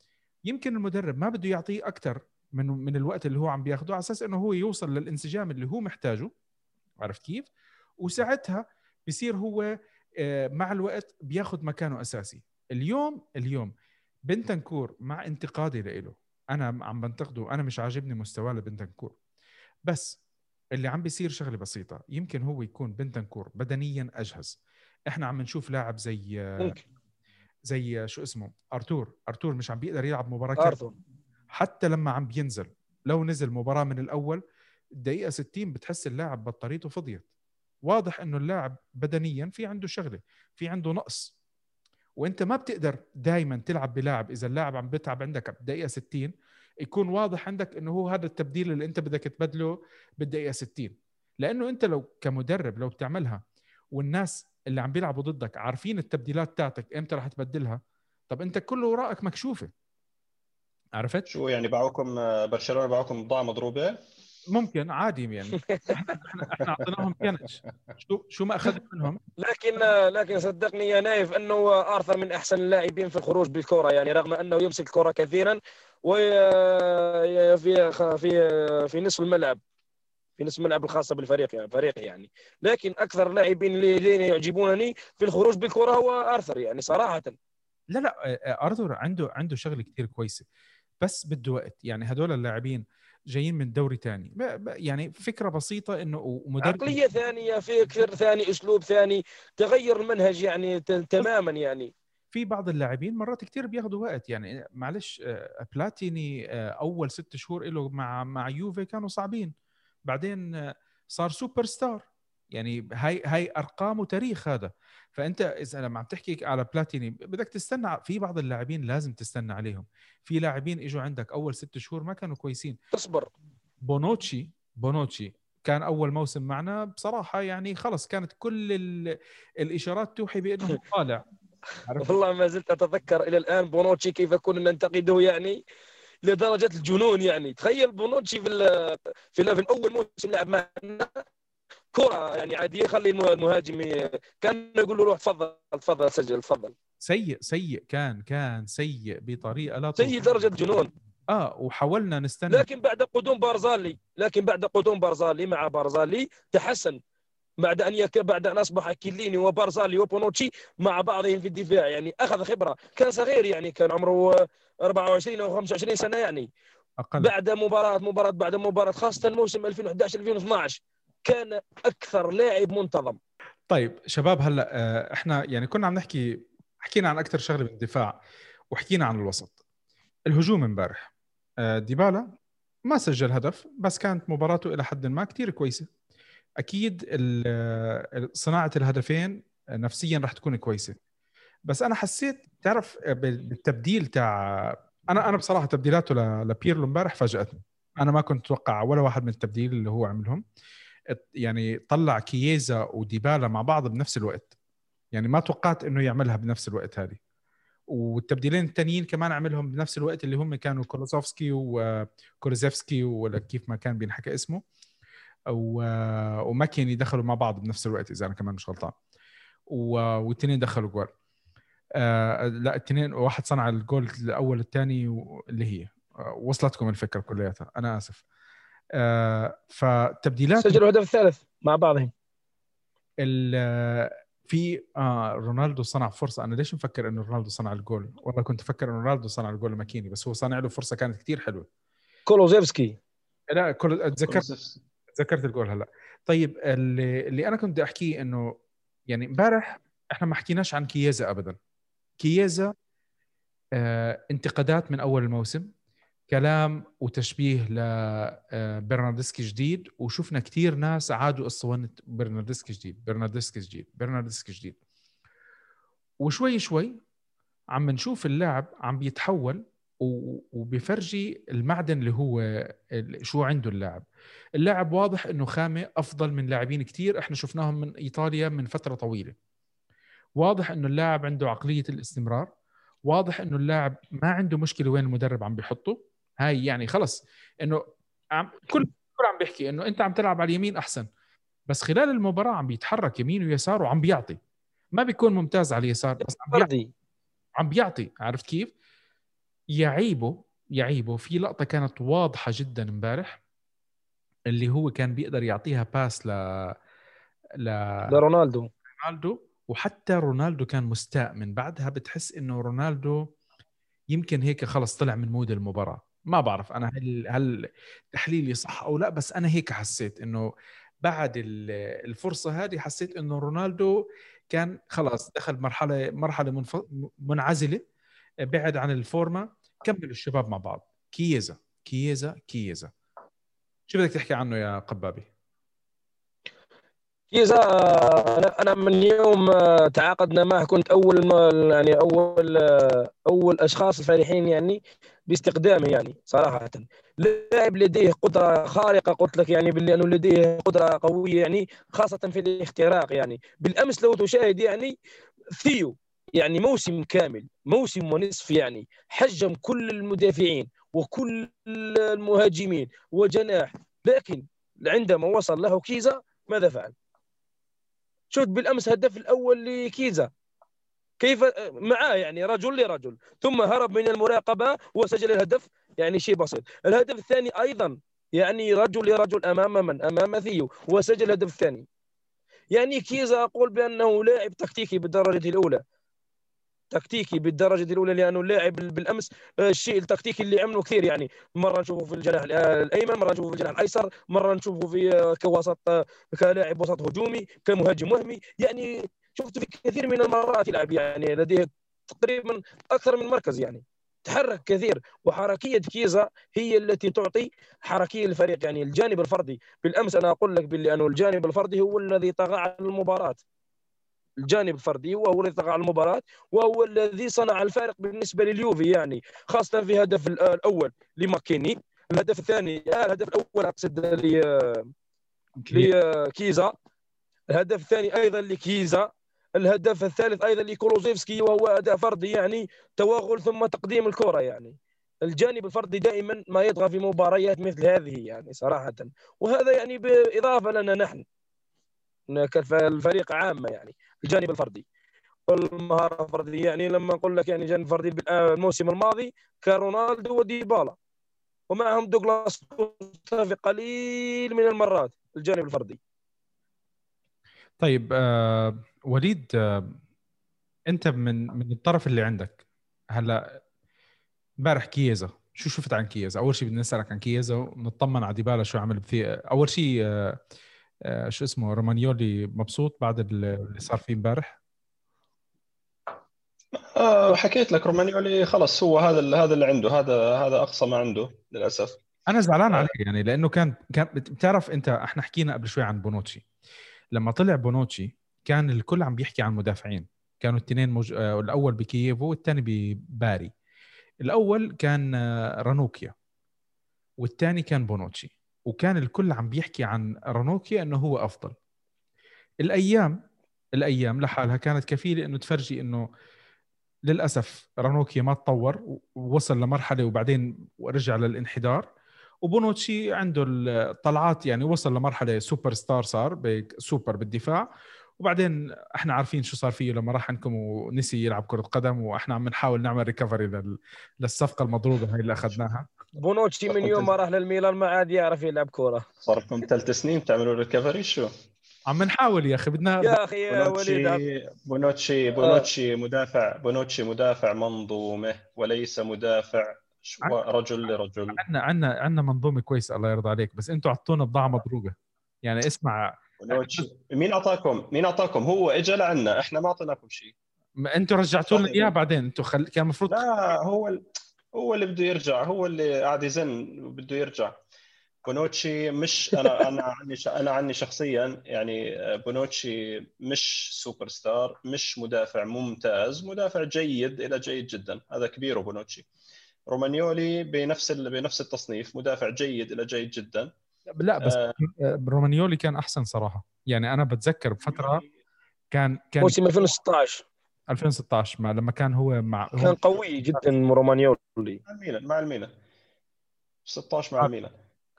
يمكن المدرب ما بده يعطيه أكثر من من الوقت اللي هو عم بياخده على أساس إنه هو يوصل للانسجام اللي هو محتاجه. عرفت كيف؟ وساعتها بصير هو آه، مع الوقت بياخذ مكانه أساسي. اليوم اليوم بنتنكور مع انتقادي له أنا عم بنتقده أنا مش عاجبني مستواه لبنتنكور. بس اللي عم بيصير شغلة بسيطة يمكن هو يكون بنتنكور بدنيا أجهز. إحنا عم نشوف لاعب زي ممكن. زي شو اسمه؟ أرتور. أرتور مش عم بيقدر يلعب مباراة أرتور. حتى لما عم بينزل. لو نزل مباراة من الأول الدقيقه 60 بتحس اللاعب بطاريته فضيت. واضح إنه اللاعب بدنيا في عنده شغلة في عنده نقص. وإنت ما بتقدر دائما تلعب بلاعب إذا اللاعب عم بيتعب عندك بالدقيقه 60 يكون واضح عندك إنه هو هذا التبديل اللي إنت بدك تبدله بالدقيقة 60 لأنه إنت لو كمدرب لو بتعملها والناس اللي عم بيلعبوا ضدك عارفين التبديلات تاعتك إمتى رح تبدلها؟ طب إنت كل وراءك مكشوفة. عرفت؟ شو يعني باعوكم برشلونة باعوكم بضاعة مضروبة؟ ممكن عادي يعني. إحنا إحنا أعطيناهم كنش. شو شو ما أخذنا منهم؟ لكن لكن صدقني يا نايف إنه أرثر من أحسن اللاعبين في الخروج بالكرة. يعني رغم إنه يمسك الكرة كثيرا وفي في في نصف الملعب في نصف الملعب الخاصة بالفريق يعني فريقي يعني. لكن أكثر اللاعبين اللي يعجبونني في الخروج بالكرة هو أرثر يعني صراحة. لا لا أرثر عنده عنده شغلة كثير كويسة. بس بده وقت. يعني هدول اللاعبين جايين من دوري ثاني يعني فكرة بسيطة إنه ومدرب عقلية ثانية فكر ثاني أسلوب ثاني تغير المنهج يعني تماما يعني. في بعض اللاعبين مرات كثير بياخذوا وقت. يعني معلش آه، بلاتيني آه، أول ست شهور له مع مع يوفي كانوا صعبين. بعدين آه، صار سوبر ستار. يعني هاي هاي ارقام وتاريخ هذا. فأنت إذا لما عم تحكي على بلاتيني بدك تستنى في بعض اللاعبين لازم تستنى عليهم. في لاعبين إجوا عندك أول ست شهور ما كانوا كويسين. تصبر. بونوتشي بونوتشي كان أول موسم معنا بصراحة يعني خلص كانت كل الإشارات توحي بأنه طالع. والله ما زلت أتذكر إلى الآن بونوتشي كيف كنا ننتقده يعني لدرجة الجنون يعني. تخيل بونوتشي في في, في أول موسم لعب معنا كرة يعني عاديه خلي المهاجم كان يقول له روح تفضل تفضل سجل تفضل. سيء سيء كان كان سيء بطريقة لا سيء درجة جنون. آه وحاولنا نستنى. لكن بعد قدوم بارزالي لكن بعد قدوم بارزالي مع بارزالي تحسن. بعد أن يك... بعد أن أصبح كيليني وبارزالي وبونوتشي مع بعضهم في الدفاع يعني أخذ خبرة. كان صغير يعني كان عمره 24 أو 25 سنة يعني. أقل. بعد مباراة مباراة بعد مباراة خاصة موسم 2011 2012 كان أكثر لاعب منتظم. طيب شباب هلأ آه، إحنا يعني كنا عم نحكي حكينا عن أكثر شغلة بالدفاع وحكينا عن الوسط. الهجوم امبارح آه، ديبالا ما سجل هدف بس كانت مباراته إلى حد ما كثير كويسة. أكيد ال- صناعة الهدفين نفسيا راح تكون كويسة. بس أنا حسيت تعرف بال- بالتبديل تاع أنا أنا بصراحة تبديلاته لبيرلو امبارح فاجأتني. أنا ما كنت أتوقع ولا واحد من التبديل اللي هو عملهم. يعني طلع كييزا وديبالا مع بعض بنفس الوقت. يعني ما توقعت إنه يعملها بنفس الوقت هذه. والتبديلين الثانيين كمان عملهم بنفس الوقت اللي هم كانوا كولوزوفسكي وكولوزيفسكي ولا كيف ما كان بينحكى اسمه. وماكيني دخلوا مع بعض بنفس الوقت إذا أنا كمان مش غلطان. و- والتنين دخلوا جول. آه لا التنين واحد صنع الجول الأول الثاني اللي هي. آه وصلتكم الفكرة كلياتها. أنا آسف. فتبديلات سجلوا الهدف الثالث مع بعضهم. ال- في آه رونالدو صنع فرصة. أنا ليش مفكر إنه رونالدو صنع الجول؟ والله كنت أفكر إنه رونالدو صنع الجول لماكيني بس هو صنع له فرصة كانت كتير حلوة. كولوزيفسكي. لا كل تذكرت تذكرت الجول هلا. طيب اللي, اللي أنا كنت بدي أحكيه إنه يعني إمبارح إحنا ما حكيناش عن كييزا ابدا. كييزا آه انتقادات من أول الموسم. كلام وتشبيه لبرناردسكي جديد وشفنا كثير ناس عادوا اسطوانه برناردسكي جديد برناردسكي جديد برناردسكي جديد. وشوي شوي عم نشوف اللاعب عم بيتحول و- وبيفرجي المعدن اللي هو شو عنده اللاعب. اللاعب واضح إنه خامة أفضل من لاعبين كتير إحنا شفناهم من إيطاليا من فترة طويلة. واضح إنه اللاعب عنده عقلية الاستمرار واضح إنه اللاعب ما عنده مشكلة وين المدرب عم بيحطه. هاي يعني خلص إنه عم كل كل عم بيحكي إنه أنت عم تلعب على اليمين أحسن بس خلال المباراة عم بيتحرك يمين ويسار وعم بيعطي. ما بيكون ممتاز على اليسار بس عم بيعطي. عم بيعطي عرفت كيف؟ يعيبه يعيبه. في لقطة كانت واضحة جدا امبارح اللي هو كان بيقدر يعطيها pass ل ل لرونالدو. رونالدو. وحتى رونالدو كان مستاء من بعدها. بتحس إنه رونالدو يمكن هيك خلص طلع من mood المباراة. ما بعرف أنا هل هل تحليلي صح أو لا بس أنا هيك حسيت إنه بعد ال- الفرصة هذه حسيت إنه رونالدو كان خلاص دخل مرحلة مرحلة منف... منعزلة بعد عن الفورمة كملوا الشباب مع بعض. كييزا كييزا كييزا. شو بدك تحكي عنه يا قبابي؟ كيزا أنا أنا من يوم آه، تعاقدنا معه كنت أول ما يعني أول آه، أول أشخاص الفرحين يعني. باستقدامه يعني صراحة. لاعب لديه قدرة خارقة قلت لك يعني باللي أنه لديه قدرة قوية يعني خاصة في الاختراق يعني. بالأمس لو تشاهد يعني ثيو يعني موسم كامل موسم ونصف يعني حجم كل المدافعين وكل المهاجمين وجناح. لكن عندما وصل له كيزا ماذا فعل؟ شفت بالأمس هدف الأول لكيزا. كيف معاه يعني رجل لرجل ثم هرب من المراقبة وسجل الهدف يعني شيء بسيط. الهدف الثاني أيضا يعني رجل لرجل أمام من؟ أمام ثيو وسجل الهدف الثاني. يعني كيزا أقول بأنه لاعب تكتيكي بالدرجة الأولى. تكتيكي بالدرجة الأولى لأنه لاعب بالأمس الشيء التكتيكي اللي عمله كثير. يعني مرة نشوفه في الجناح الأيمن مرة نشوفه في الجناح الأيسر مرة نشوفه في كوسط كلاعب وسط هجومي كمهاجم وهمي. يعني شفته في كثير من المرات يلعب يعني لديه تقريبا أكثر من مركز يعني. تحرك كثير وحركية كيزا هي التي تعطي حركيه للفريق يعني الجانب الفردي بالأمس أنا أقول لك باللي أنه الجانب الفردي هو الذي طغى على المباراة. الجانب الفردي وهو الذي طغى على المباراة وهو الذي صنع الفارق بالنسبة لليوفي يعني خاصة في الهدف الأول لماكيني الهدف الثاني آه الهدف الأول أقصد لكيزا الهدف الثاني أيضا لكيزا. الهدف الثالث أيضا لكولوزيفسكي وهو أداء فردي يعني توغل ثم تقديم الكرة يعني. الجانب الفردي دائما ما يطغى في مباريات مثل هذه يعني صراحة. وهذا يعني بإضافة لنا نحن كالفريق عامة يعني الجانب الفردي. والمهارة الفردية يعني لما نقول لك يعني جانب فردي الموسم الماضي كان رونالدو وديبالا. ومعهم دوغلاس في قليل من المرات الجانب الفردي. طيب آه وليد آه انت من من الطرف اللي عندك هلا امبارح كييزا شو شفت عن كييزا؟ أول شيء بدنا نسألك عن كييزا ونطمن على ديبالا شو عمل فيه أول شيء آه آه شو اسمه رومانيولي مبسوط بعد اللي صار فيه امبارح؟ آه حكيت لك رومانيولي خلص هو هذا هذا اللي عنده هذا هذا أقصى ما عنده للأسف. أنا زعلان آه. عليه يعني لأنه كان كان بتعرف أنت إحنا حكينا قبل شوي عن بونوتشي. لما طلع بونوتشي كان الكل عم بيحكي عن مدافعين كانوا الاثنين موج... آه، الأول بكييفو والثاني بباري. الأول كان آه، رانوكيا والثاني كان بونوتشي. وكان الكل عم بيحكي عن رانوكيا إنه هو أفضل. الأيام الأيام لحالها كانت كفيلة إنه تفرجي إنه للأسف رانوكيا ما تطور ووصل لمرحلة وبعدين رجع للانحدار. وبونوتشي عنده الطلعات يعني وصل لمرحلة سوبر ستار صار سوبر بالدفاع. وبعدين إحنا عارفين شو صار فيه لما راح عندكم ونسي يلعب كرة قدم وإحنا عم نحاول نعمل recovery لل... للصفقة المضروبة هاي اللي أخذناها. بونوتشي من يوم ما راح للميلان ما عاد يعرف يلعب كورة. صار لكم ثلاث سنين تعملوا recovery شو؟ عم نحاول يا أخي بدنا يا أخي يا وليد. بونوتشي بونوتشي بونوتشي مدافع بونوتشي مدافع منظومة وليس مدافع رجل لرجل. عندنا عندنا عندنا منظومة كويسة الله يرضى عليك بس أنتم اعطونا بضاعة مضروبة. يعني اسمع. مين أعطاكم؟ مين أعطاكم؟ هو اجى لعنا إحنا ما أعطيناكم شيء. ما أنتم رجعتوا لنا. إياه بعدين. أنتم خل... كان المفروض لا هو ال... هو اللي بده يرجع هو اللي قاعد يزن وبده يرجع. بونوتشي مش أنا أنا عني ش... أنا عني شخصيا يعني بونوتشي مش سوبر ستار مش مدافع ممتاز مدافع جيد إلى جيد جدا. هذا كبير بونوتشي. رومانيولي بنفس ال... بنفس التصنيف مدافع جيد إلى جيد جدا. لا بس آه. رومانيولي كان أحسن صراحة. يعني أنا بتذكر بفترة كان كان موسم 2016 2016 ما لما كان هو مع كان هو قوي جدا رومانيولي. مع الميلان مع الميلان. 16 مع آه. الميلان.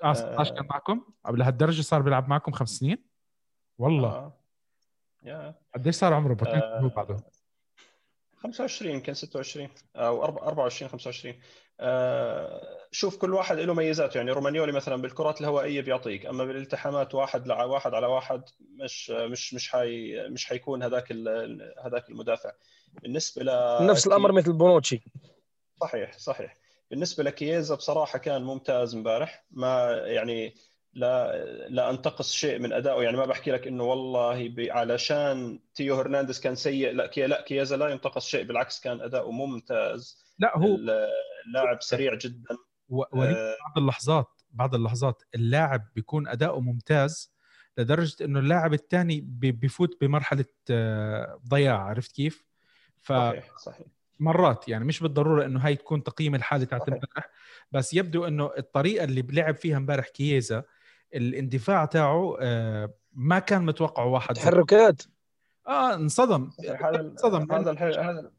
آه 16 كان معكم؟ قبل هالدرجه صار بيلعب معكم خمس سنين؟ والله. آه. يا. قديش صار عمره بوتنشل آه. هو بعده. 25 يمكن 26 أو 24 25 آه، شوف كل واحد له ميزاته. يعني رومانيولي مثلا بالكرات الهوائية بيعطيك أما بالالتحامات واحد لع واحد على واحد مش مش مش حي مش حيكون هذاك هذاك المدافع. بالنسبة ل نفس الأمر مثل بونوتشي. صحيح صحيح. بالنسبة لكييزا بصراحة كان ممتاز امبارح. ما يعني لا لا أنتقص شيء من أدائه. يعني ما بحكي لك إنه والله علشان تيو هرنانديز كان سيء لا كي لا كييزا لا ينتقص شيء بالعكس كان أداؤه ممتاز. لا هو اللاعب سريع جدا. وليد آه، بعض اللحظات بعض اللحظات اللاعب بيكون أداؤه ممتاز لدرجة إنه اللاعب الثاني بيفوت بمرحلة آه، ضياع. عرفت كيف؟ صحيح صحيح. فمرات يعني مش بالضرورة إنه هاي تكون تقييم الحاله تاعت. امبارح بس يبدو إنه الطريقة اللي بلعب فيها امبارح كييزا الاندفاع تاعه آه، ما كان متوقعه واحد تحركات. آه انصدم. انصدم. هذا الحلو هذا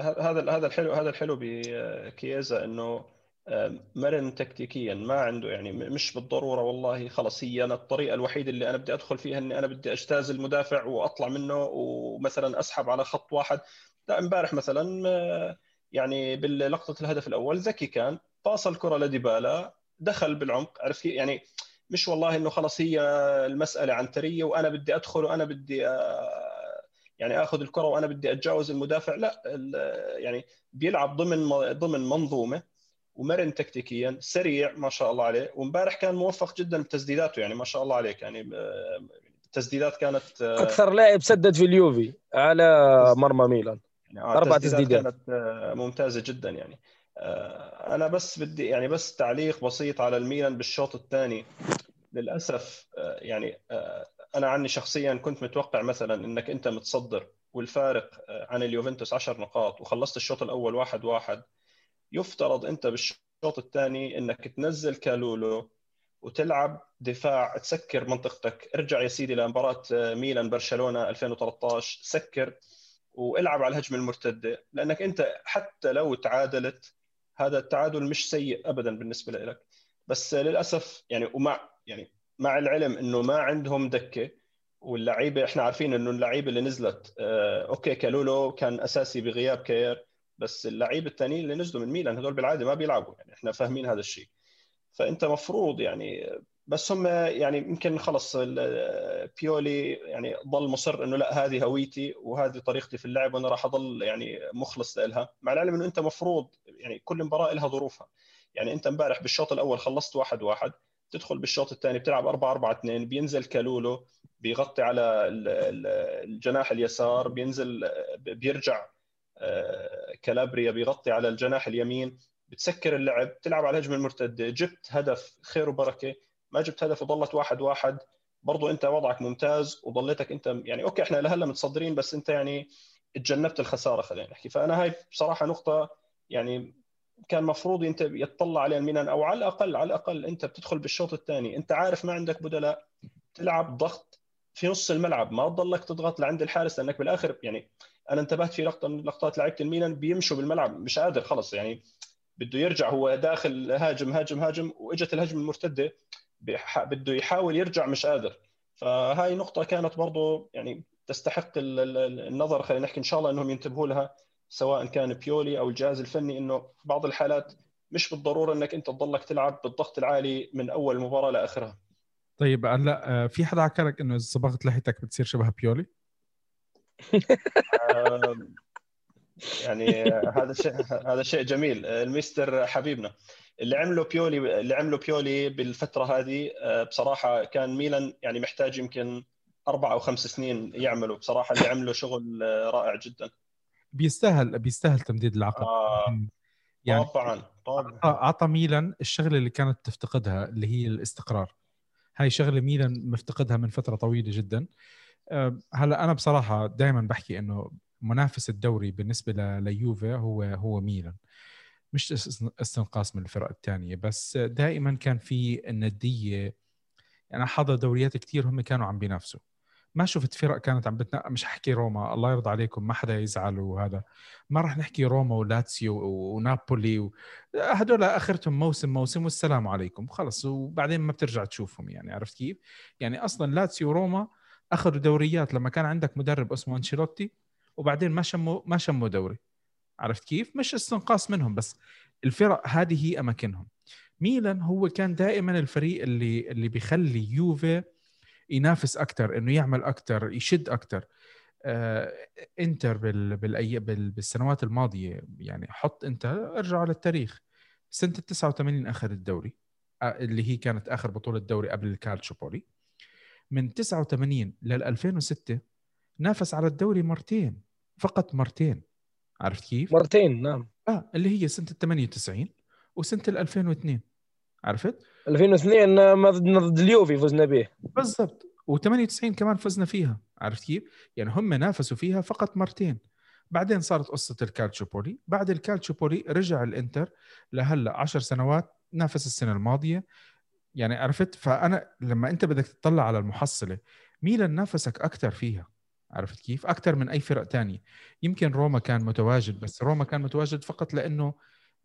هذا هذا الحلو هذا الحلو بكييزا إنه آه، مرن تكتيكيا ما عنده يعني مش بالضرورة والله خلص هي أنا الطريقة الوحيدة اللي أنا بدي أدخل فيها إني أنا بدي أجتاز المدافع وأطلع منه ومثلا أسحب على خط واحد. لا إمبارح مثلا آه، يعني بلقطه الهدف الأول ذكي كان باص الكرة لديبالا دخل بالعمق عرفت؟ يعني مش والله إنه خلص هي المسألة عنترية وأنا بدي أدخل وأنا بدي آه، يعني آخذ الكرة وأنا بدي أتجاوز المدافع. لا يعني بيلعب ضمن ضمن منظومة ومرن تكتيكيا سريع ما شاء الله عليه وامبارح كان موفق جدا بتسديداته يعني ما شاء الله عليك. يعني آه، التسديدات كانت آه، أكثر لاعب سدد في اليوفي على مرمى ميلان. يعني آه، أربع التسديدات تسديدات. كانت آه، ممتازة جدا يعني. آه، أنا بس بدي يعني بس تعليق بسيط على الميلان بالشوط الثاني. للأسف آه، يعني آه، أنا عني شخصيا كنت متوقع مثلا إنك أنت متصدر والفارق آه، عن اليوفنتوس 10 نقاط وخلصت الشوط الأول واحد واحد. يفترض أنت بالشوط الثاني إنك تنزل كالولو وتلعب دفاع تسكر منطقتك. ارجع يا سيدي لمباراة آه، ميلان برشلونة 2013 سكر وإلعب على الهجمة المرتدة. لأنك أنت حتى لو تعادلت هذا التعادل مش سيء ابدا بالنسبة لك بس للأسف يعني ومع يعني مع العلم إنه ما عندهم دكة واللعيبة إحنا عارفين إنه اللعيبة اللي نزلت آه okay كالولو كان أساسي بغياب كير بس اللعيبة الثانيين اللي نزلوا من ميلان هذول بالعادة ما بيلعبوا يعني إحنا فاهمين هذا الشيء. فأنت مفروض يعني بس هم يعني يمكن خلص بيولي يعني ضل مصر إنه لا هذه هويتي وهذه طريقتي في اللعب وأنا راح اضل يعني مخلص لها مع العلم إنه أنت مفروض يعني كل مباراة لها ظروفها. يعني أنت إمبارح بالشوط الأول خلصت واحد واحد تدخل بالشوط الثاني بتلعب 4 4 2 بينزل كالولو بيغطي على ال- ال- الجناح اليسار بينزل بيرجع آه، كالابريا بيغطي على الجناح اليمين بتسكر اللعب تلعب على الهجمة المرتدة جبت هدف خير وبركة. ما جبت هدف وظلت واحد واحد. برضو انت وضعك ممتاز وظليتك انت يعني okay إحنا لهلا متصدرين بس انت يعني تجنبت الخسارة خلينا نحكي. فأنا هاي بصراحة نقطة يعني كان مفروض انت يتطلع عليها الميلان أو على الأقل على الأقل انت بتدخل بالشوط الثاني. انت عارف ما عندك بدلاء تلعب ضغط في نص الملعب. ما تضلك تضغط لعند الحارس لأنك بالآخر يعني أنا انتبهت في لقطة من لقطات لعيبة الميلان بيمشوا بالملعب مش قادر خلص يعني بده يرجع هو داخل هاجم هاجم هاجم وإجت الهجمة المرتدة. بده يحاول يرجع مش قادر. فهاي نقطة كانت برضه يعني تستحق النظر. خلينا نحكي إن شاء الله إنهم ينتبهوا لها سواء كان بيولي أو الجهاز الفني إنه بعض الحالات مش بالضرورة إنك أنت تضلك تلعب بالضغط العالي من أول مباراة لآخرها. طيب هلا آه، في حدا حكى لك إنه إذا صبغت لحيتك بتصير شبه بيولي؟ يعني هذا شيء هذا شيء جميل. الميستر حبيبنا. اللي عمله بيولي اللي عمله بيولي بالفترة هذه آه، بصراحة كان ميلان يعني محتاج يمكن أربع أو خمس سنين يعملوا. بصراحة اللي عمله شغل آه، رائع جدا. بيستاهل بيستاهل تمديد العقد. آه يعني طبعا طبعا. اعطى ميلان الشغلة اللي كانت تفتقدها اللي هي الاستقرار. هاي شغلة ميلان مفتقدها من فترة طويلة جدا. آه، هلا أنا بصراحة دائما بحكي إنه منافس الدوري بالنسبة ليوفي هو هو ميلان. مش استنقاص من الفرق الثانية بس دائما كان في الندية. أنا يعني حاضر دوريات كثير هم كانوا عم بينافسوا. ما شفت فرق كانت عم بتنا... مش احكي روما الله يرضى عليكم ما حدا يزعل وهذا. ما راح نحكي روما ولاتسيو ونابولي و... هدول آخرتهم موسم موسم والسلام عليكم. خلص وبعدين ما بترجع تشوفهم يعني عرفت كيف؟ يعني أصلا لاتسيو وروما أخذوا دوريات لما كان عندك مدرب اسمه أنشيلوتي وبعدين ما شموا ما شموا دوري. عرفت كيف؟ مش استنقاص منهم بس الفرق هذه هي أماكنهم. ميلان هو كان دائما الفريق اللي اللي بيخلي يوفي ينافس أكثر إنه يعمل أكثر يشد أكثر آه إنتر بال بالأي بال بالسنوات الماضية يعني حط انت ارجع للتاريخ. سنة ال 89 أخذ الدوري آه اللي هي كانت آخر بطولة دوري قبل الكالتشوبولي من 89 لل 2006 نافس على الدوري مرتين فقط مرتين. عرفت كيف؟ مرتين نعم. آه اللي هي سنة ال 98 وسنة ال 2002 عرفت؟ 2002 ضد اليوفي فزنا به. بالضبط. و98 كمان فزنا فيها. عرفت كيف؟ يعني هم نافسوا فيها فقط مرتين. بعدين صارت قصة الكالتشوبولي بعد الكالتشوبولي رجع الإنتر لهلا 10 سنوات نافس السنة الماضية. يعني عرفت؟ فأنا لما أنت بدك تطلع على المحصلة ميلان نافسك أكثر فيها. عرفت كيف؟ أكثر من أي فرق تانية. يمكن روما كان متواجد بس روما كان متواجد فقط لأنه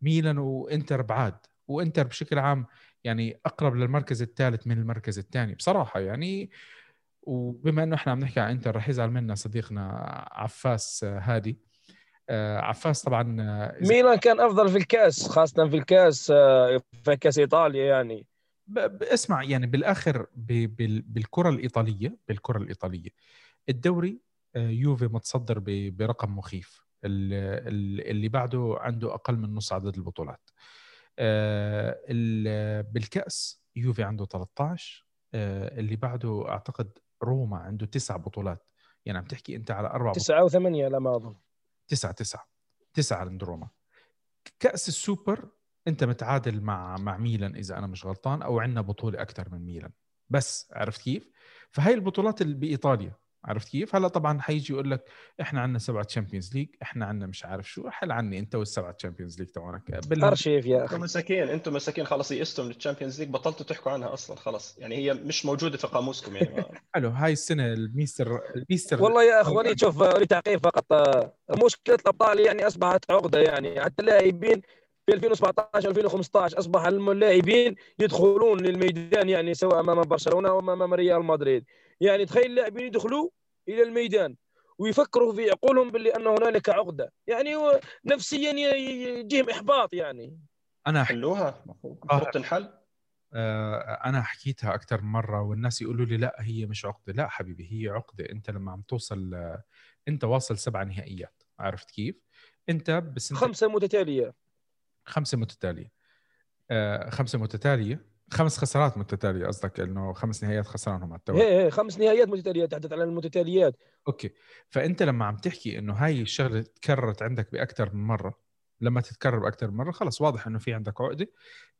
ميلان وإنتر بعاد. وإنتر بشكل عام يعني أقرب للمركز الثالث من المركز الثاني. بصراحة يعني وبما إنه إحنا عم نحكي عن إنتر رح يزعل منا صديقنا عفاس هادي. آه، عفاس طبعا ميلان كان أفضل في الكاس خاصة في الكاس آه، في كاس إيطاليا يعني. اسمع يعني بالآخر بالكرة الإيطالية بالكرة الإيطالية الدوري يوفي متصدر برقم مخيف. اللي بعده عنده أقل من نص عدد البطولات. آه، بالكأس يوفي عنده 13 آه، اللي بعده أعتقد روما عنده تسع بطولات. يعني عم تحكي أنت على أربع تسعة وثمانية لا ما أظن. تسعة تسعة. تسعة عند روما. كأس السوبر أنت متعادل مع مع ميلان إذا أنا مش غلطان أو عندنا بطولة أكثر من ميلان. بس عرفت كيف؟ فهي البطولات اللي بإيطاليا. عرفت كيف؟ هلأ طبعا حيجي يقول لك إحنا عندنا سبعة Champions League، إحنا عندنا مش عارف شو، حل عني أنت والسبعة Champions League تبعونك. ارشيف يا أخي. أنتم مساكين أنتم مساكين خلص يئستوا من ال Champions League بطلتوا تحكوا عنها أصلا خلاص. يعني هي مش موجودة في قاموسكم يعني. حلو هاي السنة ال Mister ال Mister والله يا أخواني شوف لتعقيب فقط. مشكلة الأبطال يعني أصبحت عقدة يعني. حتى اللاعبين في 2017 2015 أصبح اللاعبين يدخلون للميدان يعني سواء أمام برشلونة أو أمام ريال مدريد. يعني تخيل اللاعبين يدخلوا إلى الميدان ويفكروا في عقولهم باللي أن هنالك عقدة. يعني نفسيا يجيهم إحباط يعني. أنا حلوها. المفروض تنحل آه أنا حكيتها أكثر من مرة والناس يقولوا لي لا هي مش عقدة. لا حبيبي هي عقدة. أنت لما عم توصل أنت واصل سبع نهائيات. عرفت كيف؟ أنت بس انت خمسة متتالية. خمسة متتالية. آه خمسة متتالية. خمس خسارات متتالية قصدك إنه خمس نهائيات خسرانهم على التوالي. إيه إيه خمس نهائيات متتالية تحدث عن المتتاليات. أوكي. فأنت لما عم تحكي إنه هاي الشغلة تكررت عندك باكثر من مرة لما تتكرر أكثر من مرة خلص واضح إنه في عندك عقدة.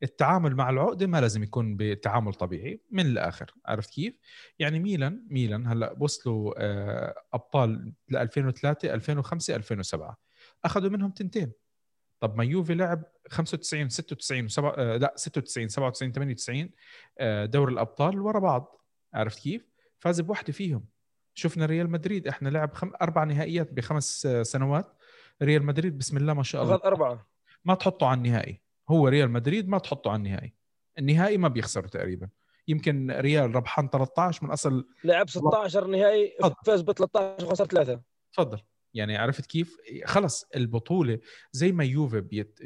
التعامل مع العقدة ما لازم يكون بتعامل طبيعي من الآخر عرفت كيف؟ يعني ميلان ميلان هلأ وصلوا آه، أبطال ل 2003 2005 2007 أخذوا منهم تنتين. طب ما يوفي لعب 95 96 7 لا 96 97 98 آه، دوري الأبطال ورا بعض. عرفت كيف؟ فاز بوحده فيهم. شفنا ريال مدريد إحنا لعب خم... أربع نهائيات بخمس سنوات. ريال مدريد بسم الله ما شاء الله. أربعة. ما تحطه على النهائي. هو ريال مدريد ما تحطه على النهائي. النهائي ما بيخسروا تقريبا. يمكن ريال ربحان 13 من أصل لعب 16 نهائي فاز ب 13 وخسر ثلاثة. تفضل. يعني عرفت كيف؟ خلص البطولة زي ما يوفي بيت...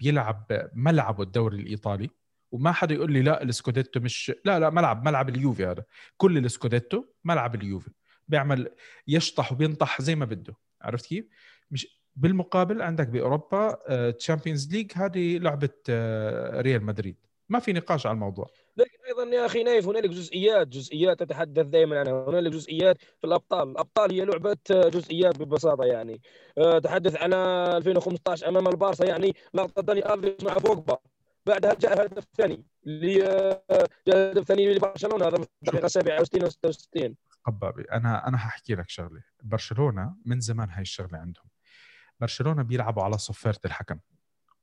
بيلعب ملعبه الدوري الإيطالي وما حدا يقول لي لا ال Scudetto مش لا لا ملعب ملعب اليوفي هذا. كل ال Scudetto ملعب اليوفي. بيعمل يشطح وبينطح زي ما بده. عرفت كيف؟ مش بالمقابل عندك بأوروبا Champions League هذه لعبة آه، ريال مدريد. ما في نقاش على الموضوع. لكن أيضا يا أخي نايف هنالك جزئيات جزئيات تتحدث دائما عنها هنالك جزئيات في الأبطال. الأبطال هي لعبة جزئيات ببساطة يعني. آه، تحدث عن 2015 أمام البارسا يعني لقطة داني ألفيش مع بوجبا بعدها جاء الهدف الثاني اللي آه، جاء الهدف الثاني لبرشلونة هذا في الدقيقة 67 و 66 قبابي أنا أنا هحكي لك شغلة. برشلونة من زمان هاي الشغلة عندهم. برشلونة بيلعبوا على صفارة الحكم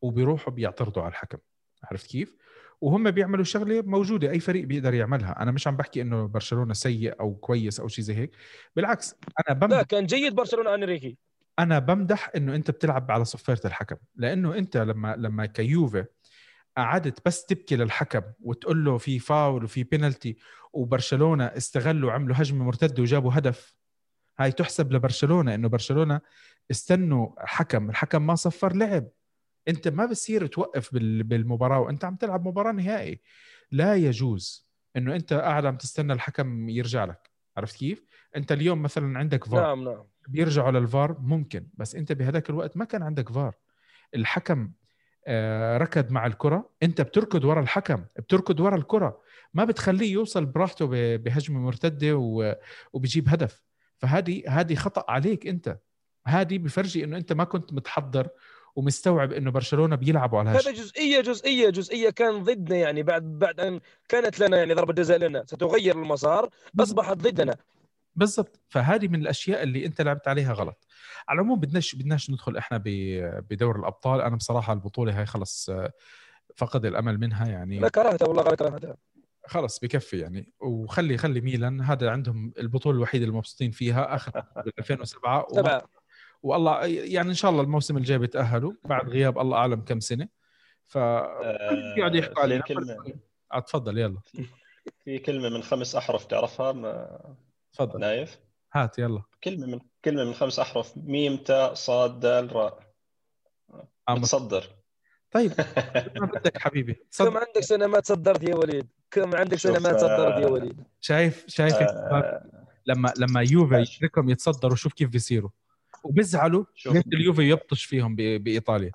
وبيروحوا بيعترضوا على الحكم. عرفت كيف؟ وهم بيعملوا شغلة موجودة أي فريق بيقدر يعملها. أنا مش عم بحكي إنه برشلونة سيء أو كويس أو شيء زي هيك. بالعكس أنا بمدح لا كان جيد برشلونة أنريكي. أنا بمدح إنه أنت بتلعب على صفارة الحكم. لأنه أنت لما لما كيوفي قعدت بس تبكي للحكم وتقول له في فاول وفي بينالتي وبرشلونة استغلوا عملوا هجمة مرتدة وجابوا هدف هاي تحسب لبرشلونة إنه برشلونة استنوا حكم الحكم ما صفر لعب. أنت ما بصير توقف بالمباراة وأنت عم تلعب مباراة نهائي. لا يجوز إنه أنت قاعد عم تستنى الحكم يرجع لك. عرفت كيف؟ أنت اليوم مثلا عندك فار. نعم نعم. بيرجعوا للفار ممكن بس أنت بهذاك الوقت ما كان عندك فار. الحكم آه، ركض مع الكرة. أنت بتركض ورا الحكم بتركض ورا الكرة. ما بتخليه يوصل براحته بهجمة مرتدة وبيجيب هدف. فهذه هذه خطأ عليك أنت. هذه بفرجي إنه أنت ما كنت متحضر ومستوعب إنه برشلونة بيلعبوا على هذا جزئية جزئية جزئية كان ضدنا يعني بعد بعد أن كانت لنا يعني ضربة جزاء لنا ستغير المسار أصبحت ضدنا. بالضبط. فهذه من الأشياء اللي أنت لعبت عليها غلط. على العموم بدناش بدناش ندخل إحنا بدور الأبطال. أنا بصراحة البطولة هاي خلص فقد الأمل منها يعني. لا كرهتها والله كرهتها. خلص بكفي يعني. وخلي خلي ميلان هذا عندهم البطولة الوحيدة اللي مبسوطين فيها آخر 2007 سبعة. والله يعني إن شاء الله الموسم الجاي بيتأهلوا بعد غياب الله أعلم كم سنة. ف يقعد يحكوا علينا كلمة... آه، تفضل يلا. في كلمة من خمس أحرف تعرفها؟ ما... تفضل. نايف؟ هات يلا. كلمة من كلمة من خمس أحرف. ميم تاء صاد دال راء. متصدر طيب. ما بدك حبيبي؟ كم عندك سنة ما تصدرت يا وليد؟ كم عندك سنة ما تصدرت يا وليد؟ شايف شايف آه... لما لما يوفي يتركهم يتصدروا. شوف كيف بيصيروا. وبيزعلوا اليوفي يبطش فيهم بإيطاليا.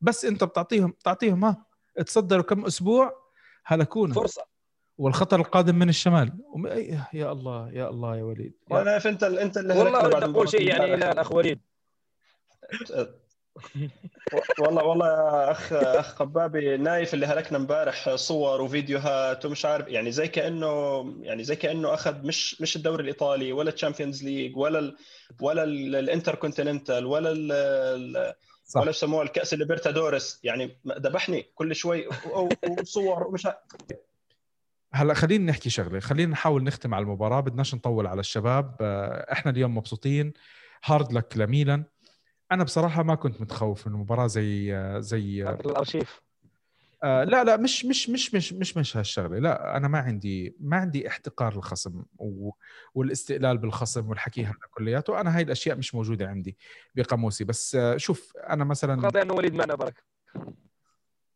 بس أنت بتعطيهم بتعطيهم ها تصدروا كم أسبوع هلكونا. فرصة. والخطر القادم من الشمال. يا الله يا الله يا وليد. وأنا أنت أنت اللي والله بعد أقول شيء يعني لا الاخ وليد. والله والله يا أخ أخ قبابي نايف اللي هلكنا امبارح صور وفيديوهات ومش عارف يعني زي كأنه يعني زي كأنه أخذ مش مش الدوري الإيطالي ولا ال Champions League ولا ال ولا الانتر كونتيننتال ولا ال صح. ولا يسموها الكأس الليبرتادورس يعني ذبحني كل شوي وصور ومش هلا خلينا نحكي شغلة خلينا نحاول نختم على المباراة بدناش نطول على الشباب. آه، إحنا اليوم مبسوطين. هارد لك لميلان. أنا بصراحة ما كنت متخوف من مباراة زي زي الأرشيف. آه لا لا مش مش مش مش مش مش هالشغلة. لا أنا ما عندي ما عندي احتقار للخصم و... والاستقلال بالخصم والحكي هذا كلياته. أنا هاي الأشياء مش موجودة عندي بقاموسي. بس آه شوف أنا مثلا قضي إنه وليد معنا برك.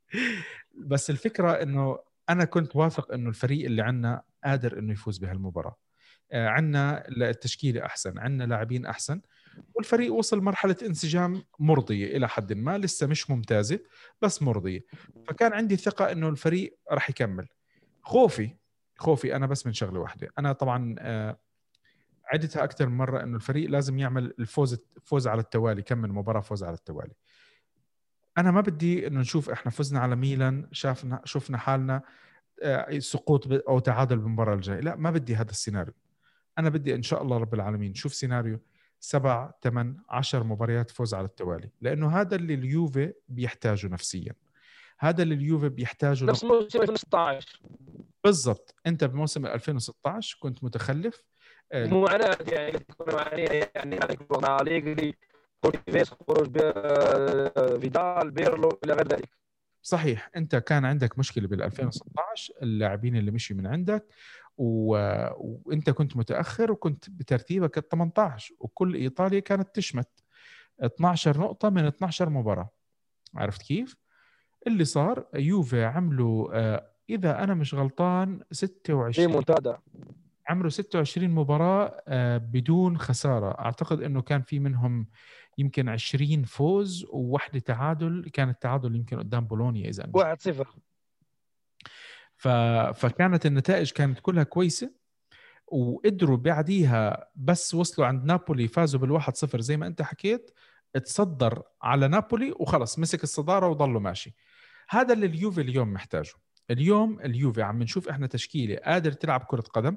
بس الفكرة إنه أنا كنت واثق إنه الفريق اللي عندنا قادر إنه يفوز بهالمباراة. آه عندنا التشكيله أحسن عندنا لاعبين أحسن. والفريق وصل مرحلة انسجام مرضية. إلى حد ما لسه مش ممتازة بس مرضية. فكان عندي ثقة إنه الفريق راح يكمل. خوفي خوفي أنا بس من شغلة واحدة. أنا طبعا آه، عدتها أكثر من مرة إنه الفريق لازم يعمل الفوز فوز على التوالي كم من مباراة فوز على التوالي. أنا ما بدي إنه نشوف إحنا فزنا على ميلان شافنا شفنا حالنا آه، سقوط أو تعادل بالمباراة الجاية. لا ما بدي هذا السيناريو. أنا بدي إن شاء الله رب العالمين نشوف سيناريو سبع ثمان عشر مباريات فوز على التوالي لأنه هذا اللي اليوفي بيحتاجه نفسيا. هذا اللي اليوفي بيحتاجه نفس موسم 2016 بالضبط. أنت بموسم 2016 كنت متخلف مو معاناه يعني كنا يعني مع اليجري خروج آه، فيدال بيرلو إلى غير ذلك. صحيح. أنت كان عندك مشكلة بال 2016 اللاعبين اللي مشي من عندك و... وانت كنت متأخر وكنت بترتيبك ال 18 وكل إيطاليا كانت تشمت 12 نقطة من 12 مباراة. عرفت كيف؟ اللي صار يوفي عملوا آه، إذا أنا مش غلطان 26 منتدى. عملوا 26 مباراة آه، بدون خسارة. أعتقد إنه كان في منهم يمكن 20 فوز وواحدة تعادل كان التعادل يمكن قدام بولونيا إذا 1 0 فكانت النتائج كانت كلها كويسة وقدروا بعديها بس وصلوا عند نابولي فازوا بالواحد صفر زي ما انت حكيت تصدر على نابولي وخلص مسك الصدارة وضلوا ماشي. هذا اللي اليوفي اليوم محتاجه. اليوم اليوفي عم نشوف إحنا تشكيلة قادر تلعب كرة قدم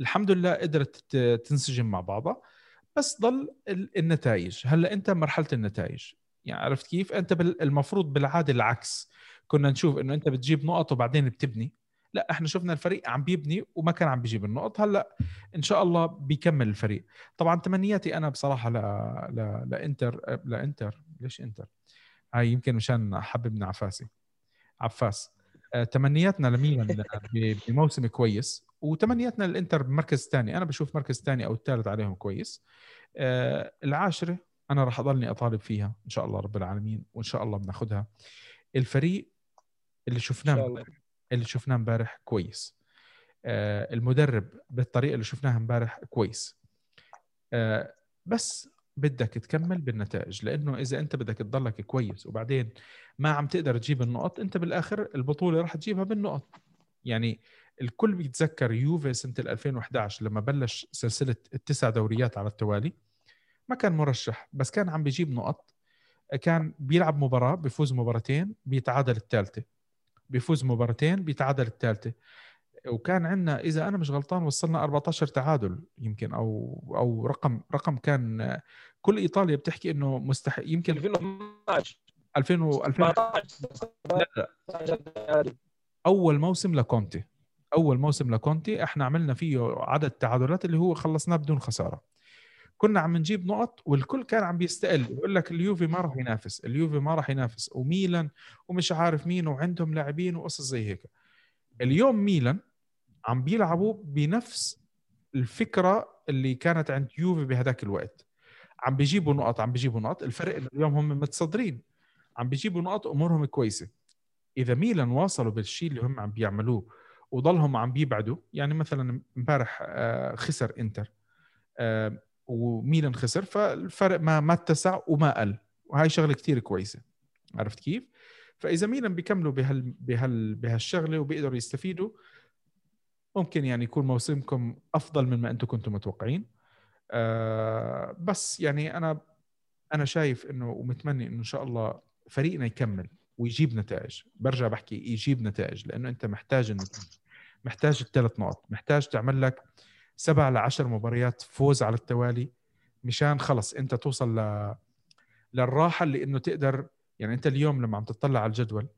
الحمد لله قدرت تنسجم مع بعضها بس ضل النتائج. هلأ أنت مرحلة النتائج. يعني عرفت كيف؟ أنت المفروض بالعادة العكس. كنا نشوف إنه أنت بتجيب نقط وبعدين بتبني. لا إحنا شفنا الفريق عم بيبني وما كان عم بيجيب النقط. هلأ إن شاء الله بيكمل الفريق. طبعا تمنياتي أنا بصراحة لا لا لإنتر لإنتر. ليش إنتر؟ هاي يمكن مشان حببنا عفاسي. عفاس. آه، تمنياتنا لميلان بموسم كويس وتمنياتنا للإنتر بمركز ثاني أنا بشوف مركز ثاني أو الثالث عليهم كويس. آه، العاشرة أنا راح أضلني أطالب فيها إن شاء الله رب العالمين وإن شاء الله بناخذها الفريق اللي شفناه اللي شفناه امبارح كويس. آه، المدرب بالطريقة اللي شفناها امبارح كويس. آه، بس بدك تكمل بالنتائج لأنه إذا أنت بدك تضلك كويس وبعدين ما عم تقدر تجيب النقط أنت بالآخر البطولة راح تجيبها بالنقط. يعني الكل بيتذكر يوفي سنة 2011 لما بلش سلسلة التسع دوريات على التوالي. ما كان مرشح بس كان عم بيجيب نقط. كان بيلعب مباراة بيفوز مباراتين بيتعادل الثالثة. بيفوز مباراتين بيتعادل الثالثة. وكان عندنا إذا أنا مش غلطان وصلنا 14 تعادل يمكن أو أو رقم رقم كان كل إيطاليا بتحكي إنه مستحيل يمكن 2012 2000 و 2014 لا لا أول موسم لكونتي. أول موسم لكونتي إحنا عملنا فيه عدد تعادلات اللي هو خلصناه بدون خسارة. كنا عم نجيب نقط والكل كان عم بيستقل. يقول لك اليوفي ما راح ينافس اليوفي ما راح ينافس وميلان ومش عارف مين وعندهم لاعبين وقصص زي هيك. اليوم ميلان عم بيلعبوا بنفس الفكرة اللي كانت عند يوفي بهذاك الوقت. عم بيجيبوا نقط عم بيجيبوا نقط. الفرق انه اليوم هم متصدرين. عم بيجيبوا نقط أمورهم كويسة. إذا ميلان واصلوا بالشيء اللي هم عم بيعملوه وضلهم عم بيبعدوا يعني مثلا امبارح آه، خسر إنتر. آه، وميلان خسر فالفرق ما ما اتسع وما قل. وهي شغلة كثير كويسة. عرفت كيف؟ فإذا ميلان بيكملوا بهال بهال بهالشغلة وبيقدروا يستفيدوا ممكن يعني يكون موسمكم أفضل من ما أنتم كنتم متوقعين. آه بس يعني أنا أنا شايف إنه ومتمني إنه إن شاء الله فريقنا يكمل ويجيب نتائج. برجع بحكي يجيب نتائج لأنه أنت محتاج النتائج محتاج الثلاث نقط. محتاج تعمل لك سبع لعشر مباريات فوز على التوالي مشان خلص أنت توصل ل... للراحة اللي إنه تقدر يعني أنت اليوم لما عم تطلع على الجدول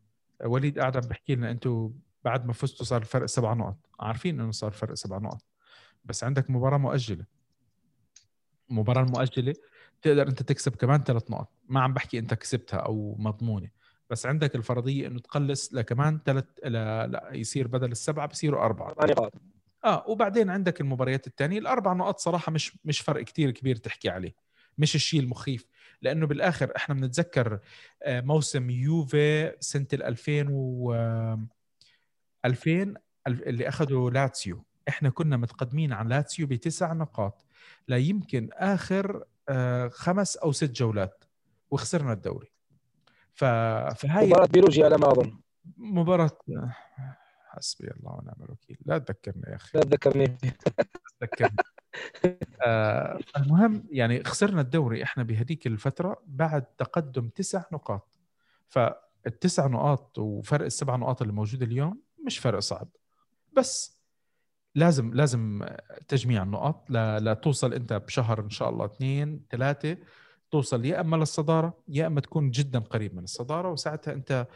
وليد قاعد عم بحكي لنا أنتم بعد ما فزتوا صار الفرق سبع نقط. عارفين إنه صار فرق سبع نقط بس عندك مباراة مؤجلة. المباراه المؤجله تقدر أنت تكسب كمان ثلاث نقط. ما عم بحكي أنت كسبتها أو مضمونة بس عندك الفرضية إنه تقلص لكمان ثلاث لا, لا يصير بدل السبعة بصيروا أربعة. نقاط. آه وبعدين عندك المباريات الثانية الأربع نقاط صراحة مش مش فرق كثير كبير تحكي عليه مش الشيء المخيف لأنه بالآخر إحنا بنتذكر آه، موسم يوفي سنة ال 2000 و 2000 اللي اخذوا لاتسيو. إحنا كنا متقدمين عن لاتسيو بتسع نقاط. لا يمكن آخر آه، خمس أو ست جولات وخسرنا الدوري. ف... فهاي مباراة بيروجي على ما أظن. مباراة حسبي الله ونعم الوكيل. لا تذكرني يا أخي. لا تذكرني. تذكرني. آه المهم يعني خسرنا الدوري إحنا بهذيك الفترة بعد تقدم تسع نقاط. فالتسع نقاط وفرق السبع نقاط اللي موجود اليوم مش فرق صعب. بس لازم لازم تجميع النقط لتوصل أنت بشهر إن شاء الله اثنين ثلاثة توصل يا إما للصدارة يا إما تكون جدا قريب من الصدارة. وساعتها أنت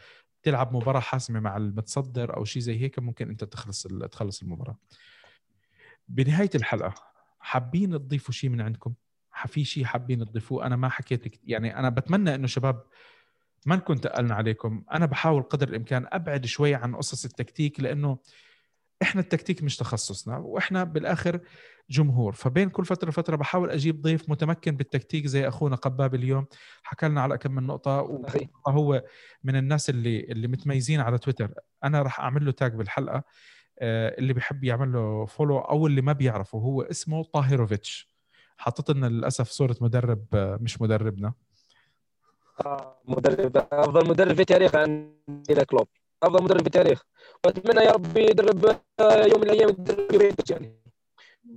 تلعب مباراة حاسمة مع المتصدر أو شيء زي هيك ممكن أنت تخلص تخلص المباراة. بنهاية الحلقة حابين تضيفوا شيء من عندكم؟ في شيء حابين تضيفوه؟ أنا ما حكيت يعني أنا بتمنى إنه شباب ما نكون تقلنا عليكم. أنا بحاول قدر الإمكان أبعد شوي عن قصص التكتيك لأنه إحنا التكتيك مش تخصصنا وإحنا بالآخر جمهور. فبين كل فترة وفترة بحاول أجيب ضيف متمكن بالتكتيك زي أخونا قباب اليوم. حكى لنا على كم من نقطة وهو من الناس اللي اللي متميزين على تويتر. أنا راح أعمل له tag بالحلقة. آه، اللي بيحب يعمل له follow أو اللي ما بيعرفه هو اسمه طاهروفيتش. حطت لنا للأسف صورة مدرب آه، مش مدربنا. آه مدرب. أفضل مدرب في تاريخ عندنا كلوب. أفضل مدرب في التاريخ. وأتمنى يا رب يدرب آه، يوم من الأيام يدرب يوفنتوس يعني.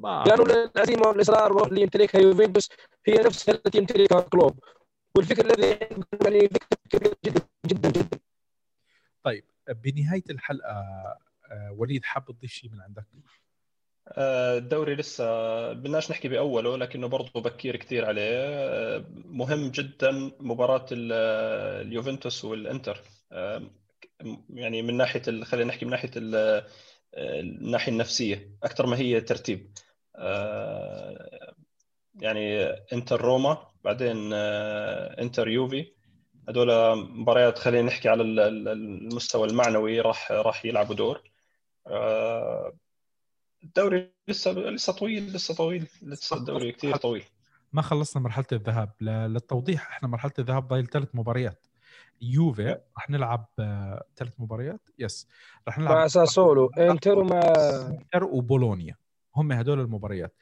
لأنه العزيمة والاصرار اللي يمتلكها يوفنتوس هي نفس التي يمتلكها كلوب. والفكر الذي يعني فكر كبير جدا جدا جدا. طيب بنهاية الحلقة آه، وليد حاب تضيف شيء من عندك؟ آه، الدوري لسه بدناش نحكي بأوله لكنه برضه بكير كثير عليه. مهم جدا مباراة اليوفنتوس والإنتر. يعني من ناحية خلينا نحكي من ناحية الناحية النفسية أكثر ما هي ترتيب. آه، يعني إنتر روما بعدين آه، إنتر يوفي. هذول مباريات خلينا نحكي على المستوى المعنوي راح راح يلعبوا دور. آه، الدوري لسه لسه طويل لسه طويل لسه الدوري كثير طويل. ما خلصنا مرحلة الذهاب. للتوضيح إحنا مرحلة الذهاب ضايل ثلاث مباريات. يوفي راح نلعب ثلاث مباريات. يس راح نلعب مع ساسولو إنتر ومع إنتر وبولونيا. هم هدول المباريات.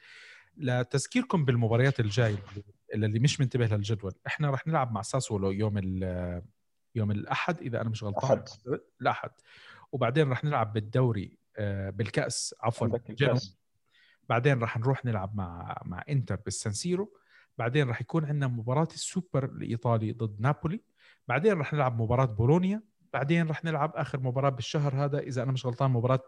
لتذكيركم بالمباريات الجاي اللي مش منتبه للجدول إحنا راح نلعب مع ساسولو يوم يوم الأحد إذا أنا مش غلطان. أحد. الأحد. وبعدين راح نلعب بالدوري آه، بالكأس. عفوا بعدين راح نروح نلعب مع مع إنتر بالسانسيرو. بعدين راح يكون عندنا مباراة السوبر الإيطالي ضد نابولي. بعدين راح نلعب مباراة بولونيا بعدين راح نلعب آخر مباراة بالشهر هذا إذا أنا مش غلطان مباراة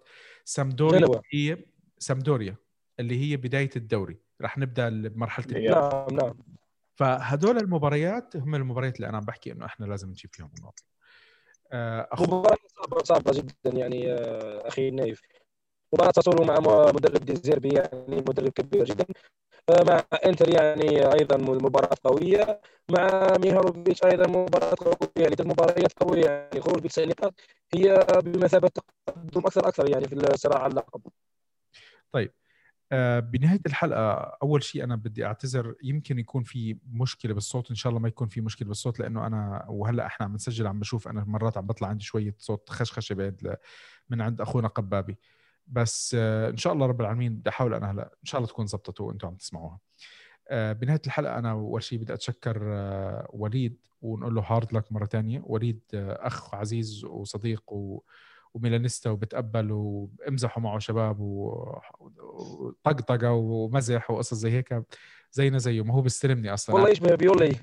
سامدوريا هي سامدوريا اللي هي بداية الدوري. راح نبدأ بمرحله نعم نعم. فهدول المباريات هم المباريات اللي أنا عم بحكي إنه إحنا لازم نجيب فيهم النقط آه،. مباراة صعبة صعبة جدا يعني آه، أخي نايف. مباراة ساسولو مع مدرب ديزيربي يعني مدرب كبير جدا. مع إنتر يعني أيضا مباراة قوية. مع ميهاروفيتش أيضا مباراة قوية يعني المباريات قوية يعني خروج بتسع نقاط هي بمثابة تقدم أكثر أكثر يعني في الصراع على اللقب. طيب آه بنهاية الحلقة أول شيء أنا بدي أعتذر. يمكن يكون في مشكلة بالصوت إن شاء الله ما يكون في مشكلة بالصوت لأنه أنا وهلأ إحنا عم نسجل عم بشوف أنا مرات عم بطلع عندي شوية صوت خشخشة من عند أخونا قبابي. بس آه، إن شاء الله رب العالمين بدي أحاول أنا هلأ إن شاء الله تكون زبطت وأنتم عم تسمعوها. آه، بنهاية الحلقة أنا أول شيء بدي أتشكر آه، وليد ونقول له hard luck مرة ثانية وليد أخ عزيز وصديق و و Milanista وبتقبل وامزحوا معه شباب وطقطقة ومزح وقصص زي هيك زينا زيه. ما هو بيستلمني أصلا. والله يشبه بيولي.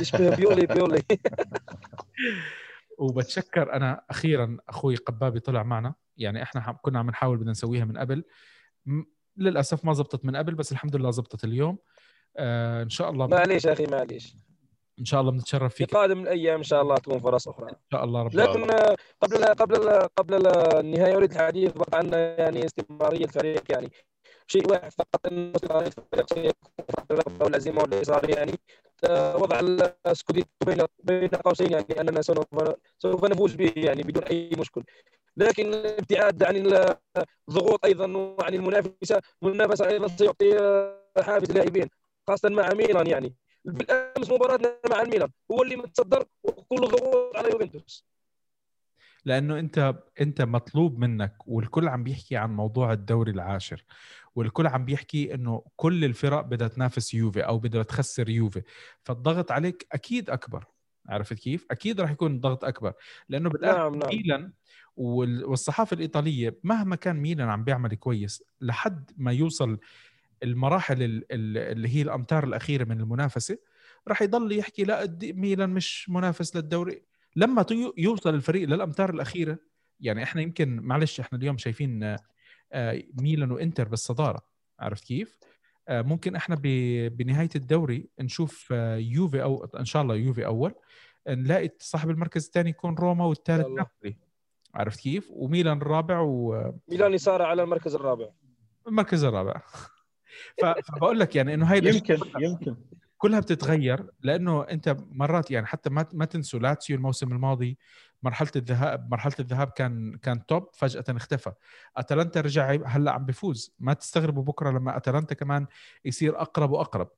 يشبه بيولي بيولي. وبتشكر أنا أخيرا أخوي قبابي طلع معنا. يعني إحنا كنا عم نحاول بدنا نسويها من قبل. للأسف ما زبطت من قبل بس الحمد لله زبطت اليوم. آه إن شاء الله معليش أخي معليش. إن شاء الله بنتشرف فيك. في قادم الأيام إن شاء الله تكون فرص أخرى. إن شاء الله رب لكن قبل قبل قبل النهاية أريد الحديث بقى عن يعني استمرارية الفريق يعني شيء واحد فقط إنه استمرارية الفريق والعزيمه والاصرار يعني. وضع السكوديتو بين بين قوسين يعني أننا سوف سوف نفوز به يعني بدون أي مشكل. لكن الابتعاد عن الضغوط أيضا وعن المنافسة المنافسه أيضا سيعطي حافز اللاعبين خاصة مع ميلان يعني. بالأمس مباراتنا مع الميلان هو اللي متصدر وكل ضغوط على يوفنتوس. لأنه أنت أنت مطلوب منك والكل عم بيحكي عن موضوع الدوري العاشر والكل عم بيحكي إنه كل الفرق بدها تنافس يوفي أو بدها تخسر يوفي. فالضغط عليك أكيد أكبر. عرفت كيف؟ أكيد راح يكون الضغط أكبر لأنه بالآخر نعم نعم. ميلان والصحافة الإيطالية مهما كان ميلان عم بيعمل كويس لحد ما يوصل المراحل اللي هي الأمتار الأخيرة من المنافسة راح يضل يحكي لا ميلان مش منافس للدوري لما يوصل الفريق للأمتار الأخيرة يعني إحنا يمكن معلش إحنا اليوم شايفين آه، ميلان وإنتر بالصدارة عرفت كيف؟ آه، ممكن إحنا بنهاية الدوري نشوف آه، يوفي أو إن شاء الله يوفي أول نلاقي صاحب المركز الثاني يكون روما والثالث. نابولي عرفت كيف؟ وميلان الرابع و ميلان يصارع على المركز الرابع المركز الرابع فبقول لك يعني إنه هاي يمكن يمكن كلها بتتغير لأنه أنت مرات يعني حتى ما ما تنسوا لاتسيو الموسم الماضي مرحلة الذهاب مرحلة الذهاب كان كان top فجأة اختفى. أتلانتا رجع هلأ عم بيفوز ما تستغربوا بكرة لما أتلانتا كمان يصير أقرب وأقرب.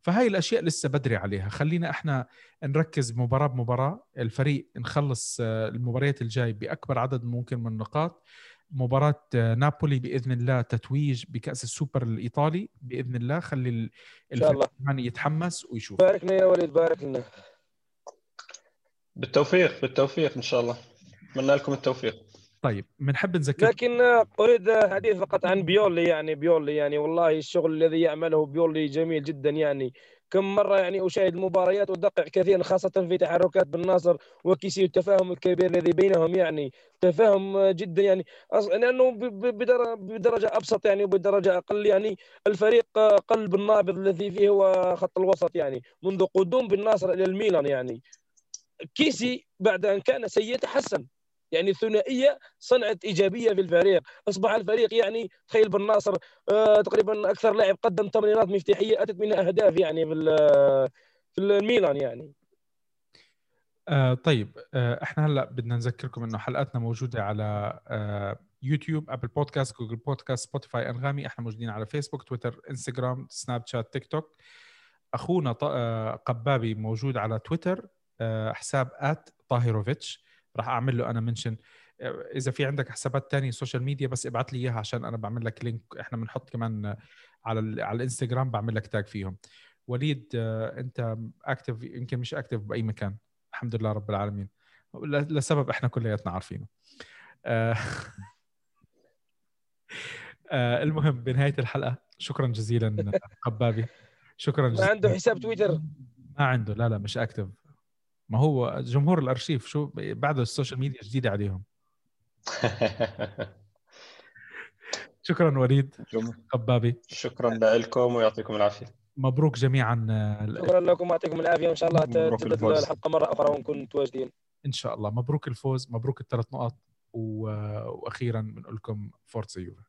فهاي الأشياء لسه بدري عليها. خلينا إحنا نركز مباراة بمباراة. الفريق نخلص آه، المباريات الجاي بأكبر عدد ممكن من النقاط. مباراة آه، نابولي بإذن الله تتويج بكأس السوبر الإيطالي. بإذن الله خلي. الفريق يتحمس ويشوف. بارك لنا يا وليد بارك لنا. بالتوفيق بالتوفيق إن شاء الله. أتمنى لكم التوفيق. طيب بنحب نذكر لكن أريد حديث فقط عن بيولي يعني بيولي يعني والله الشغل الذي يعمله بيولي جميل جدا يعني. كم مرة يعني أشاهد المباريات وادقق كثيرا خاصة في تحركات بالناصر وكيسي والتفاهم الكبير الذي بينهم يعني. تفاهم جدا يعني. أص- لأنه ب- ب- بدر- بدرجة أبسط يعني وبدرجه أقل يعني. الفريق قلب النابض الذي فيه هو خط الوسط يعني منذ قدوم بالناصر إلى الميلان يعني. كيسي بعد أن كان سيء تحسن يعني الثنائيه صنعت إيجابية في الفريق. أصبح الفريق يعني تخيل بن ناصر آه تقريبا أكثر لاعب قدم تمريرات مفتاحية أتت منها أهداف يعني في في الميلان يعني. آه طيب آه إحنا هلأ بدنا نذكركم إنه حلقاتنا موجودة على آه يوتيوب أبل بودكاست جوجل بودكاست سبوتيفاي أنغامي. إحنا موجودين على فيسبوك تويتر إنستغرام سناب شات تيك توك. أخونا آه قبابي موجود على تويتر. حساب at طاهروفيتش. راح أعمل له أنا mention. إذا في عندك حسابات تانية social media بس ابعت لي إياها عشان أنا بعمل لك link إحنا بنحط كمان على ال على الانستغرام بعمل لك tag فيهم. وليد آه، أنت active يمكن مش active بأي مكان. الحمد لله رب العالمين. لسبب إحنا كلياتنا عارفينه. آه، آه، المهم بنهاية الحلقة شكرا جزيلا قبابي شكرا ما جزيلا. عنده حساب تويتر. ما عنده. لا لا مش active ما هو جمهور الأرشيف شو بعد ال social media جديدة عليهم. شكرا وليد. قبابي شكرا لكم ويعطيكم العافية. مبروك جميعا آه، شكرا لكم يعطيكم العافية وإن شاء الله الفوز. الحلقة مرة أخرى ونكون متواجدين. إن شاء الله. مبروك الفوز مبروك الثلاث نقط و... وأخيرا بنقول لكم فورتسا يوفا.